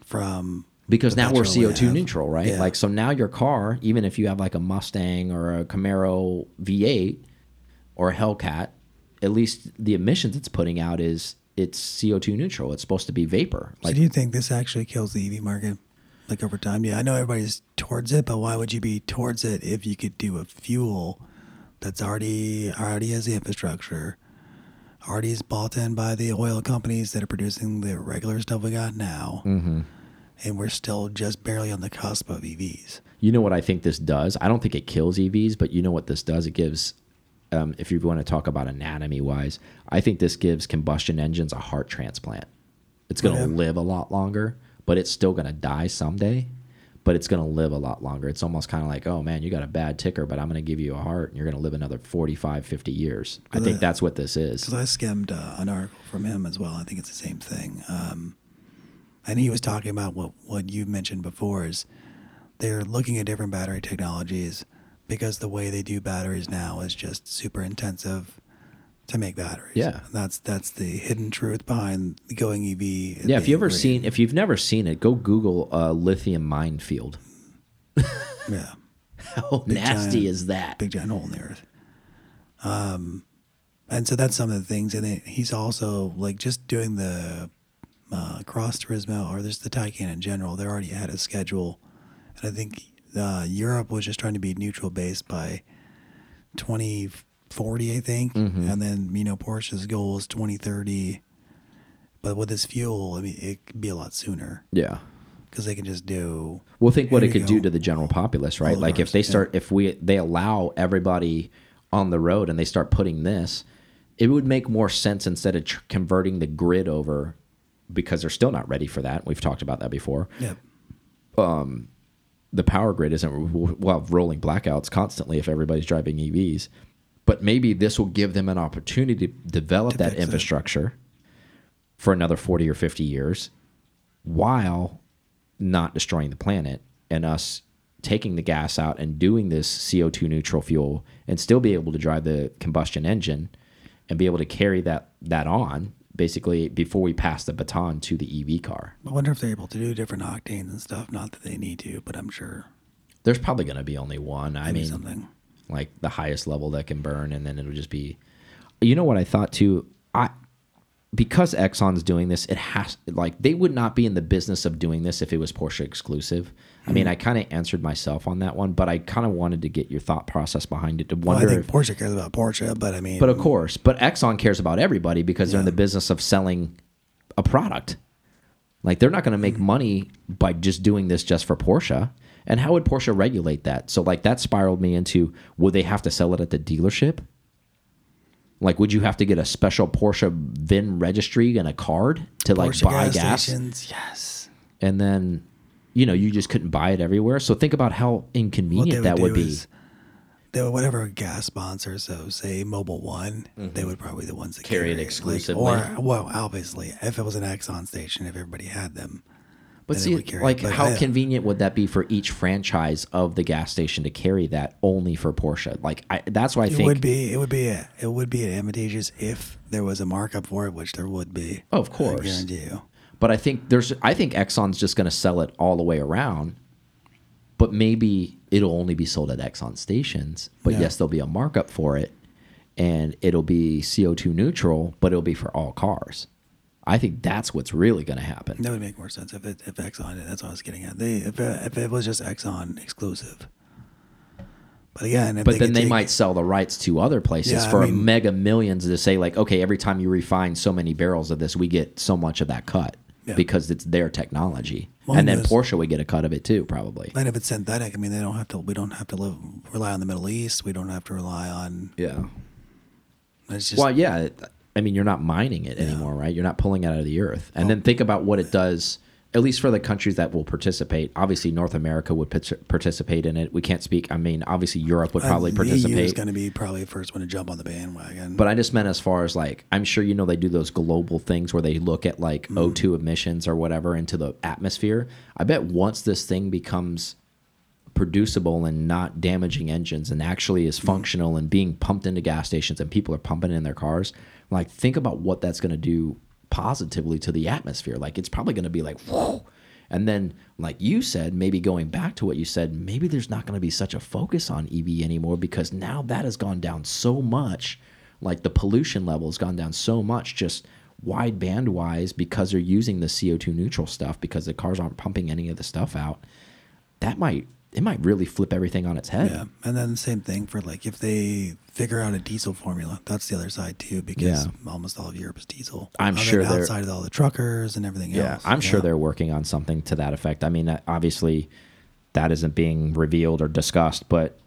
from because now we're CO2 have. neutral, right? Yeah. Like so now your car, even if you have like a Mustang or a Camaro V8 or a Hellcat, at least the emissions it's putting out is it's CO2 neutral. It's supposed to be vapor. So Like do you think this actually kills the EV market, like over time? Yeah, I know everybody's towards it, but why would you be towards it if you could do a fuel that's already already has the infrastructure, already is bought in by the oil companies that are producing the regular stuff we got now, Mm-hmm. and we're still just barely on the cusp of EVs. You know what I think this does? I don't think it kills EVs, but you know what this does? It gives, um, if you want to talk about anatomy wise, I think this gives combustion engines a heart transplant. It's going to Yeah. live a lot longer, but it's still going to die someday. But it's going to live a lot longer. It's almost kind of like, oh man, you got a bad ticker, but I'm going to give you a heart and you're going to live another 45, 50 years. I think that's what this is. Because I skimmed uh, an article from him as well. I think it's the same thing. Um, and he was talking about what, what you mentioned before is they're looking at different battery technologies because the way they do batteries now is just super intensive to make batteries. Yeah. That's that's the hidden truth behind going EV. Yeah, if you ever seen, if you've never seen it, go Google uh, lithium minefield. yeah. [laughs] How nasty giant- is that? big giant hole in the earth. Um, and so that's some of the things. And then he's also like just doing the uh, Cross Turismo or just the Taycan in general. They're already had a schedule, and I think uh, Europe was just trying to be neutral based by 2040, I think. Mm-hmm. And then you know Porsche's goal is 2030. But with this fuel, I mean, it could be a lot sooner Yeah. because they can just do. Well, think what it could do to the general populace, right? Like if cars, they yeah. start, if we they allow everybody on the road and they start putting this, it would make more sense instead of tr converting the grid over because they're still not ready for that. We've talked about that before. Yep. Um, the power grid isn't well rolling blackouts constantly if everybody's driving EVs, but maybe this will give them an opportunity to develop that fix it. infrastructure for another 40 or 50 years while not destroying the planet and us taking the gas out and doing this CO2 neutral fuel and still be able to drive the combustion engine and be able to carry that that on basically before we pass the baton to the EV car. I wonder if they're able to do different octanes and stuff. Not that they need to, but I'm sure. There's probably going to be only one. I mean something. Like the highest level that can burn and then it'll just be you know what i thought too i because exxon's doing this it has like they would not be in the business of doing this if it was porsche exclusive i Hmm. mean i kind of answered myself on that one but i kind of wanted to get your thought process behind it to Well, I wonder think if Porsche cares about Porsche, but I mean, but of course but exxon cares about everybody because they're in the business of selling a product like they're not going to make Hmm. money by just doing this just for Porsche. And how would Porsche regulate that? So like that spiraled me into would they have to sell it at the dealership? Like would you have to get a special Porsche VIN registry and a card to like Porsche buy gas, stations, yes. And then you know, you just couldn't buy it everywhere. So think about how inconvenient would that would be. they would, whatever gas sponsor, so say Mobil One, they would probably be the ones that Mm-hmm. Carry it like, exclusively. or well, obviously, if it was an Exxon station, if everybody had them, But see, would carry it. like, But how I- convenient would that be for each franchise of the gas station to carry that only for Porsche? Like, I, that's why I It think. It would be. It would be. Uh, it would be advantageous if there was a markup for it, which there would be. Oh, of course. I guarantee you. But I think there's I think Exxon's just going to sell it all the way around. But maybe it'll only be sold at Exxon stations. But Yeah. yes, there'll be a markup for it and it'll be CO2 neutral, but it'll be for all cars. I think that's what's really going to happen. That would make more sense if it if Exxon. That's what I was getting at. They if it, if it was just Exxon exclusive. But again, if But then they take- might sell the rights to other places Yeah, I for mean- mega millions to say like, okay, every time you refine so many barrels of this, we get so much of that cut Yeah. because it's their technology. Well, and then Porsche would get a cut of it too, probably. And if it's synthetic, I mean, they don't have to. We don't have to live rely on the Middle East. We don't have to rely on. Yeah. It's just Well, yeah. it- I mean, you're not mining it anymore, right? You're not pulling it out of the earth. And then think about what it does, at least for the countries that will participate. Obviously, North America would participate in it. We can't speak. I mean, obviously, Europe would probably uh, EU is going to be probably the first one to jump on the bandwagon. But I just meant as far as like, I'm sure you know they do those global things where they look at like Mm-hmm. O2 emissions or whatever into the atmosphere. I bet once this thing becomes producible and not damaging engines and actually is functional and being pumped into gas stations and people are pumping it in their cars, like think about what that's going to do positively to the atmosphere. Like it's probably going to be like, whoa. And then, like you said, maybe going back to what you said, maybe there's not going to be such a focus on EV anymore because now that has gone down so much. Like the pollution level has gone down so much, just wide band wise, because they're using the CO2 neutral stuff because the cars aren't pumping any of the stuff out. That might it might really flip everything on its head. Yeah, and then the same thing for like if they figure out a diesel formula, that's the other side too, because Yeah. almost all of Europe is diesel. I'm Other sure they're- outside of all the truckers and everything Yeah, else. I'm sure they're working on something to that effect. I mean, uh, obviously, that isn't being revealed or discussed, but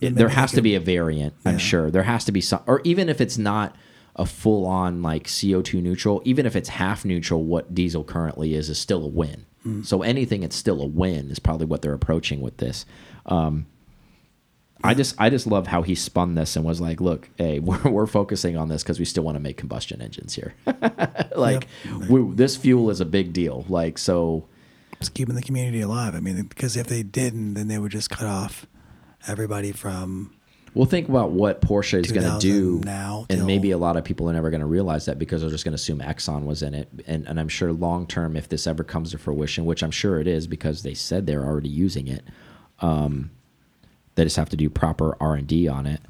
it, there has to be a variant. I'm Yeah. sure there has to be some, or even if it's not a full on like CO2 neutral, even if it's half neutral, what diesel currently is is still a win. Hmm. So anything it's still a win is probably what they're approaching with this. Um, I just I just love how he spun this and was like, look, hey, [laughs] we're, we're focusing on this because we still want to make combustion engines here. [laughs] like we, this fuel is a big deal. Like so, It's keeping the community alive. I mean, because if they didn't, then they would just cut off everybody from. We'll think about what Porsche is going to do now and maybe a lot of people are never going to realize that because they're just going to assume Exxon was in it. And and I'm sure long term, if this ever comes to fruition, which I'm sure it is because they said they're already using it, um, they just have to do proper R and D on it.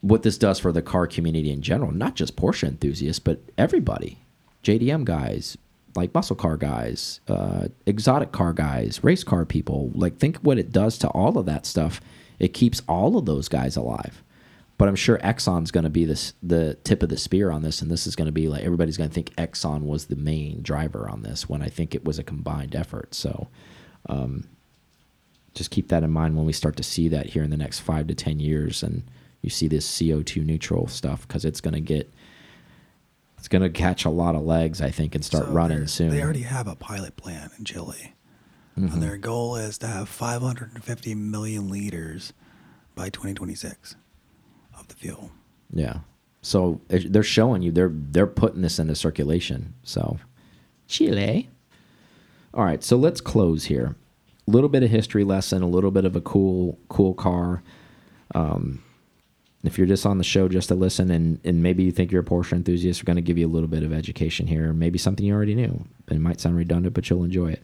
What this does for the car community in general, not just Porsche enthusiasts, but everybody, JDM guys, like muscle car guys, uh, exotic car guys, race car people. Like, think what it does to all of that stuff. It keeps all of those guys alive. But I'm sure Exxon's going to be this the tip of the spear on this, and this is going to be like everybody's going to think Exxon was the main driver on this when I think it was a combined effort. So, um, just keep that in mind when we start to see that here in the next five to ten years, and you see this CO2 neutral stuff because it's going to get it's going to catch a lot of legs, I think, and start So running soon. They already have a pilot plant in Chile, Mm-hmm. and their goal is to have 550 million liters by 2026 of the fuel. Yeah. So they're showing you they're they're putting this into circulation. So Chile. All right, so let's close here. A little bit of history lesson, a little bit of a cool cool car. Um, if you're just on the show just to listen and, and maybe you think you're a Porsche enthusiast, we're going to give you a little bit of education here, maybe something you already knew. It might sound redundant, but you'll enjoy it.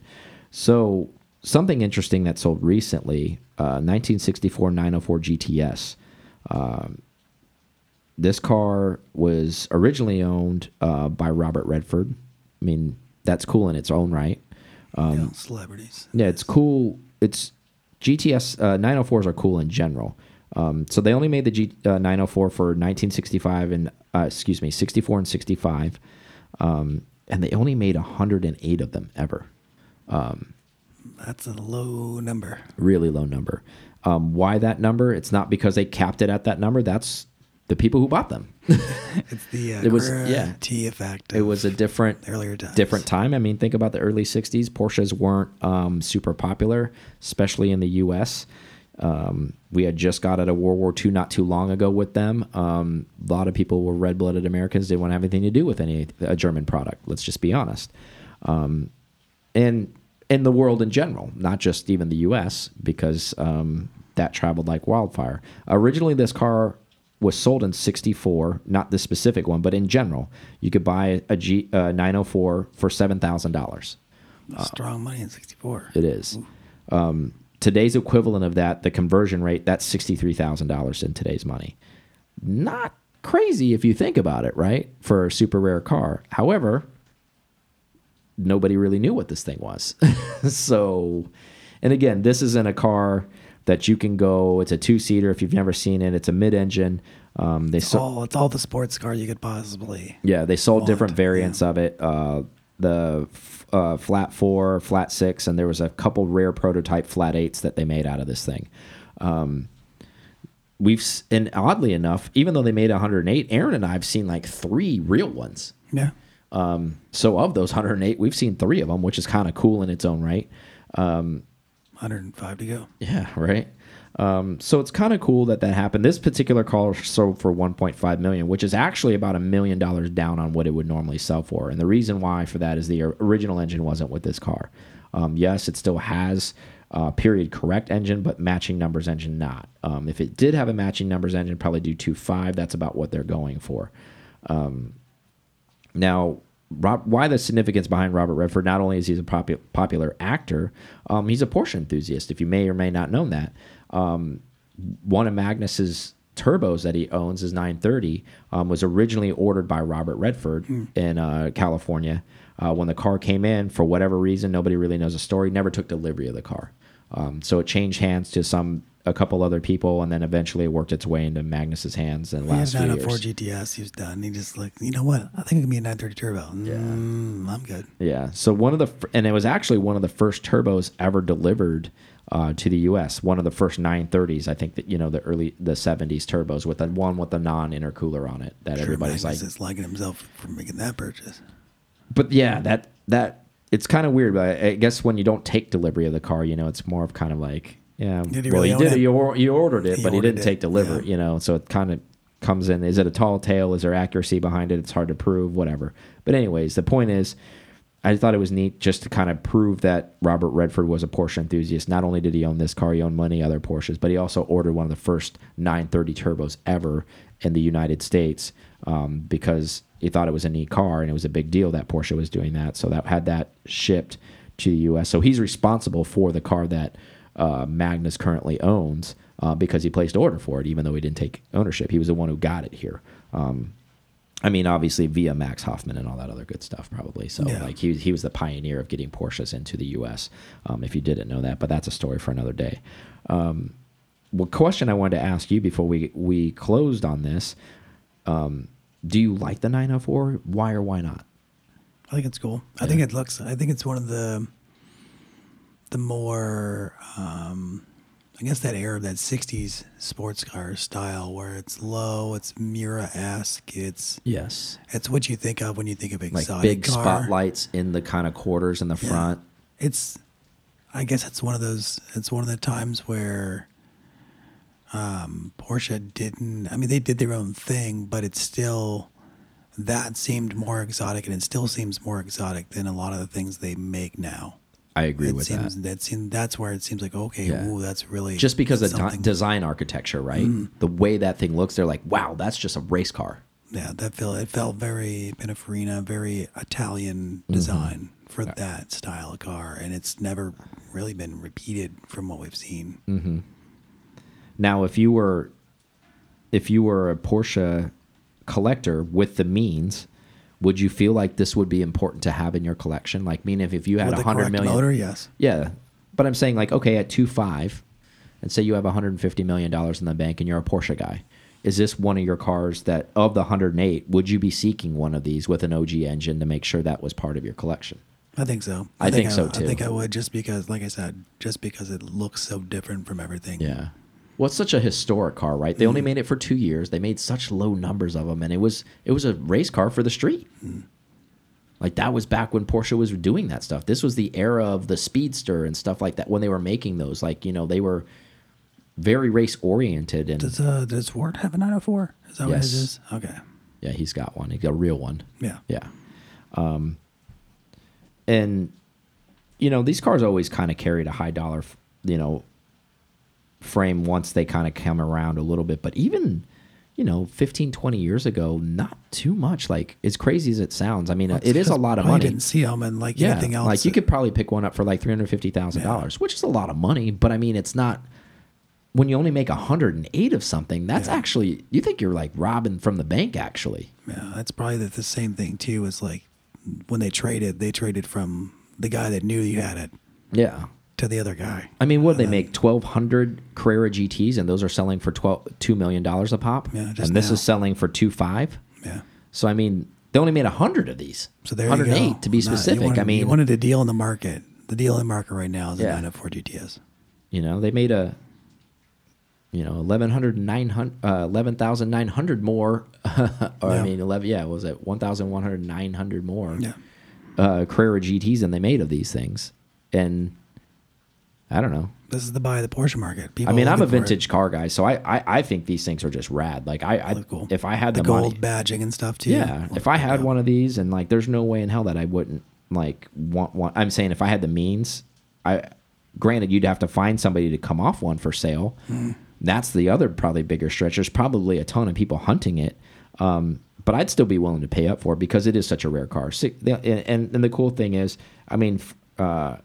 So, something interesting that sold recently uh, 1964 904 GTS. Um, this car was originally owned uh, by Robert Redford. I mean, that's cool in its own right. Um, yeah, celebrities. Yeah, it's cool. It's GTS uh, 904s are cool in general. Um, so they only made the G, uh, 904 for 1965 and uh, excuse me, 64 and 65, um, and they only made 108 of them ever. That's a low number. Really low number. Um, why that number? It's not because they capped it at that number. That's the people who bought them. [laughs] [laughs] It's the uh, It was- yeah. T effect. it was a different earlier times. different time. I mean, think about the early '60s. Porsches weren't um, super popular, especially in the U.S. Um, we had just got out of World War II not too long ago with them. Um, a lot of people were red-blooded Americans. They Didn't want to have anything to do with any a German product. Let's just be honest. Um, and in the world in general, not just even the U.S., because um, that traveled like wildfire. Originally, this car was sold in '64, not this specific one, but in general, you could buy a G uh, 904 for seven thousand dollars. Strong money in '64. It is. Um, today's equivalent of that, the conversion rate, that's sixty-three thousand dollars in today's money. Not crazy if you think about it, right? For a super rare car. However, nobody really knew what this thing was. [laughs] so, and again, this isn't a car that you can go. It's a two-seater. If you've never seen it, it's a mid-engine. Um, they so, all it's all the sports car you could possibly. yeah, they sold want, different variants of it. Uh, the uh, flat four, flat six, and there was a couple rare prototype flat eights that they made out of this thing. Um, we've and oddly enough, even though they made 108, Aaron and I have seen like three real ones. Yeah. Um, so of those 108, we've seen three of them, which is kind of cool in its own right. 105 to go. Yeah, right. Um, so it's kind of cool that that happened. This particular car sold for 1.5 million, which is actually about a million dollars down on what it would normally sell for. And the reason why for that is the original engine wasn't with this car. Um, yes, it still has a period correct engine, but matching numbers engine not. Um, if it did have a matching numbers engine, probably do 2.5. That's about what they're going for. Now, Rob, why the significance behind Robert Redford? Not only is he a popu popular actor, um, he's a Porsche enthusiast. If you may or may not know that, um, one of Magnus's turbos that he owns is 930 um, was originally ordered by Robert Redford in uh, California. Uh, when the car came in, for whatever reason, nobody really knows the story. Never took delivery of the car. Um, so it changed hands to some a couple other people, and then eventually it worked its way into Magnus's hands And the He had last a few 904 years. GTS. He was done. He just like, you know what? I think it can be a 930 turbo. Mm, I'm good. Yeah. So one of the and it was actually one of the first turbos ever delivered uh, to the U.S. One of the first 930s. I think that you know the early the 70s turbos with the one with the non intercooler on it that Sure, everybody's Magnus like. is liking himself for making that purchase. But yeah, that that it's kind of weird. But I I guess when you don't take delivery of the car, you know, it's more of kind of like yeah. Did he well, really you did it? it. You, or, you ordered it, He but he didn't it, take delivery. yeah. You know, so it kind of comes in. Is it a tall tale? Is there accuracy behind it? It's hard to prove. Whatever. But anyways, the point is. I thought it was neat just to kind of prove that Robert Redford was a Porsche enthusiast. Not only did he own this car, he owned many other Porsches, but he also ordered one of the first 930 turbos ever in the United States um, because he thought it was a neat car and it was a big deal that Porsche was doing that. So that had that shipped to the U.S. So he's responsible for the car that uh, Magnus currently owns uh, because he placed order for it, even though he didn't take ownership. He was the one who got it here. Um, I mean, obviously via Max Hoffman and all that other good stuff, probably. So, Yeah. like, he, he was the pioneer of getting Porsches into the U.S. Um, if you didn't know that, but that's a story for another day. Um, well, question I wanted to ask you before we we closed on this: um, Do you like the 904? Why or why not? I think it's cool. I think it looks. I think it's one of the the more, um, I guess that era of that '60s sports car style, where it's low, it's Miura esque, it's Yes, it's what you think of when you think of like exotic big car. spotlights in the kind of quarters in the Yeah. front. It's, I guess it's one of those. It's one of the times where. Um, Porsche didn't. I mean, they did their own thing, but it's still that seemed more exotic, and it still seems more exotic than a lot of the things they make now. I agree it with seems that. that seems that's where it seems like okay, Yeah. ooh, that's really Just because of design architecture, right? Mm-hmm. The way that thing looks, they're like, wow, that's just a race car. yeah, that felt it felt very Pininfarina, very Italian Mm-hmm. design for that style of car, and it's never really been repeated from what we've seen. Mm. Now, if you were if you were a Porsche collector with the means, would you feel like this would be important to have in your collection? Like, meaning if, if you had a hundred million motor, yes, yeah. But I'm saying like, okay, at two five, and say you have 150 million dollars in the bank, and you're a Porsche guy. Is this one of your cars that of the 108? Would you be seeking one of these with an OG engine to make sure that was part of your collection? I think so. I think so, too. I think. I would just because, like I said, just because it looks so different from everything. Yeah. Well, it's such a historic car, right? They only made it for two years. They made such low numbers of them, and it was it was a race car for the street. Like that was back when Porsche was doing that stuff. This was the era of the Speedster and stuff like that when they were making those. Like you know they were very race oriented, and Does uh does Ward have a 904? Is that what it is? Okay. yeah, he's got one. He got a real one. Yeah. Yeah. Um, and you know these cars always kind of carried a high dollar, you know, frame once they kind of come around a little bit. But even you know 15, 20 years ago, not too much. Like as crazy as it sounds, I mean, it is a lot of I money. didn't see them and like Yeah, anything else. like you could probably pick one up for like three hundred fifty thousand dollars, which is a lot of money. But I mean, it's not when you only make hundred and eight of something. That's Yeah. actually you think you're like robbing from the bank. Actually, Yeah, that's probably the, the same thing too. Is like when they traded, they traded from the guy that knew you had it yeah. To the other guy. I mean, what they make twelve hundred Carrera GTs, and those are selling for twelve two million dollars a pop. Yeah, just and this now. is selling for two five. Yeah. So I mean, they only made hundred of these. So there you go. 108 to be Nah, specific. wanted- I mean, you wanted a deal in the market. The deal in the market right now is a Yeah. 904 GTS. You know, they made a, you know, 1100, 900, uh, 11,900 more. [laughs] or I mean, 11, yeah, what was it 1,100, 900 more Yeah. uh, Carrera GTs than they made of these things. And I don't know. This is the buy of the Porsche market. People I mean, I'm a looking for it. vintage car guy, so I, I, I think these things are just rad. Like, I, I cool. if I had the the, gold money, badging and stuff too. yeah, if I had one of these, and like, there's no way in hell that I wouldn't like want one. I'm saying if I had the means, I granted you'd have to find somebody to come off one for sale. Hmm. That's the other probably bigger stretch. There's probably a ton of people hunting it, um, but I'd still be willing to pay up for it because it is such a rare car. And, and the cool thing is, I mean, uh,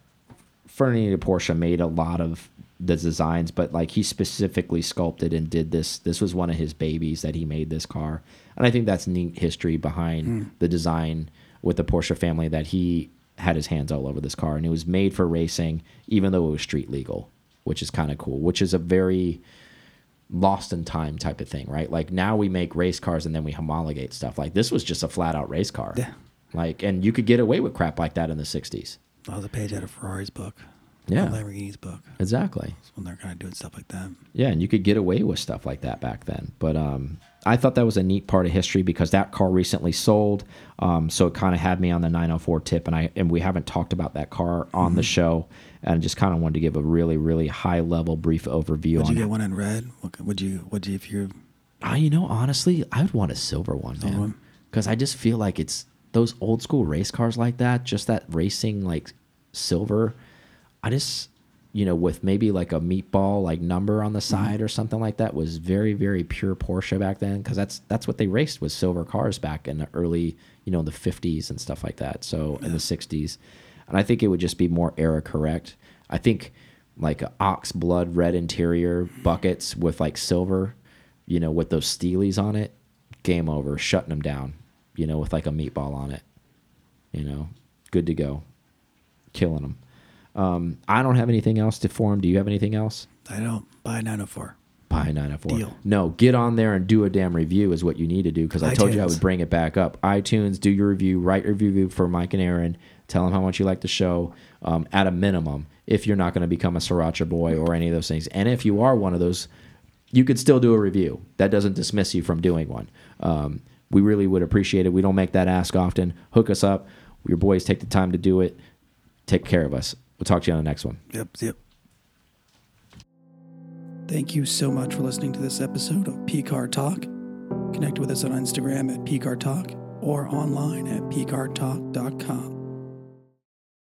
Ferdinand Porsche made a lot of the designs, but like he specifically sculpted and did this. This was one of his babies that he made this car, and I think that's neat history behind hmm. the design with the Porsche family that he had his hands all over this car, and it was made for racing, even though it was street legal. which is kind of cool. Which is a very lost in time type of thing, right? Like now we make race cars and then we homologate stuff. Like this was just a flat out race car. Yeah. Like, and you could get away with crap like that in the '60s. That was a page out of Ferrari's book. Yeah. Lamborghini's book. Exactly. That's when they're kind of doing stuff like that. Yeah, and you could get away with stuff like that back then. But um, I thought that was a neat part of history because that car recently sold, um, so it kind of had me on the 904 tip, and I and we haven't talked about that car on the show, and I just kind of wanted to give a really really high level brief overview Would on. you get one in red? Would you? Would you if you? Ah, you know, honestly, I would want a silver one, man, one? because I just feel like it's those old school race cars like that, just that racing like silver. I just, you know, with maybe like a meatball like number on the mm-hmm. side or something like that was very very pure Porsche back then, because that's that's what they raced with silver cars back in the early, you know, the fifties and stuff like that. So in the sixties, and I think it would just be more era correct. I think like a ox blood red interior buckets with like silver you know, with those steelies on it, game over, shutting them down, you know, with like a meatball on it, you know, good to go, killing them. Um, I don't have anything else to form. Do you have anything else? I don't buy 904. Buy 904. Deal. No, get on there and do a damn review is what you need to do because I told you I would bring it back up. iTunes, do your review, write a review for Mike and Aaron. Tell them how much you like the show um, at a minimum if you're not going to become a Sriracha boy or any of those things. And if you are one of those, you could still do a review. That doesn't dismiss you from doing one. Um, we really would appreciate it. We don't make that ask often. Hook us up. Your boys take the time to do it. Take care of us. We'll talk to you on the next one. Yep. Yep. Thank you so much for listening to this episode of PCAR Talk. Connect with us on Instagram at PCAR Talk or online at PCARTalk.com.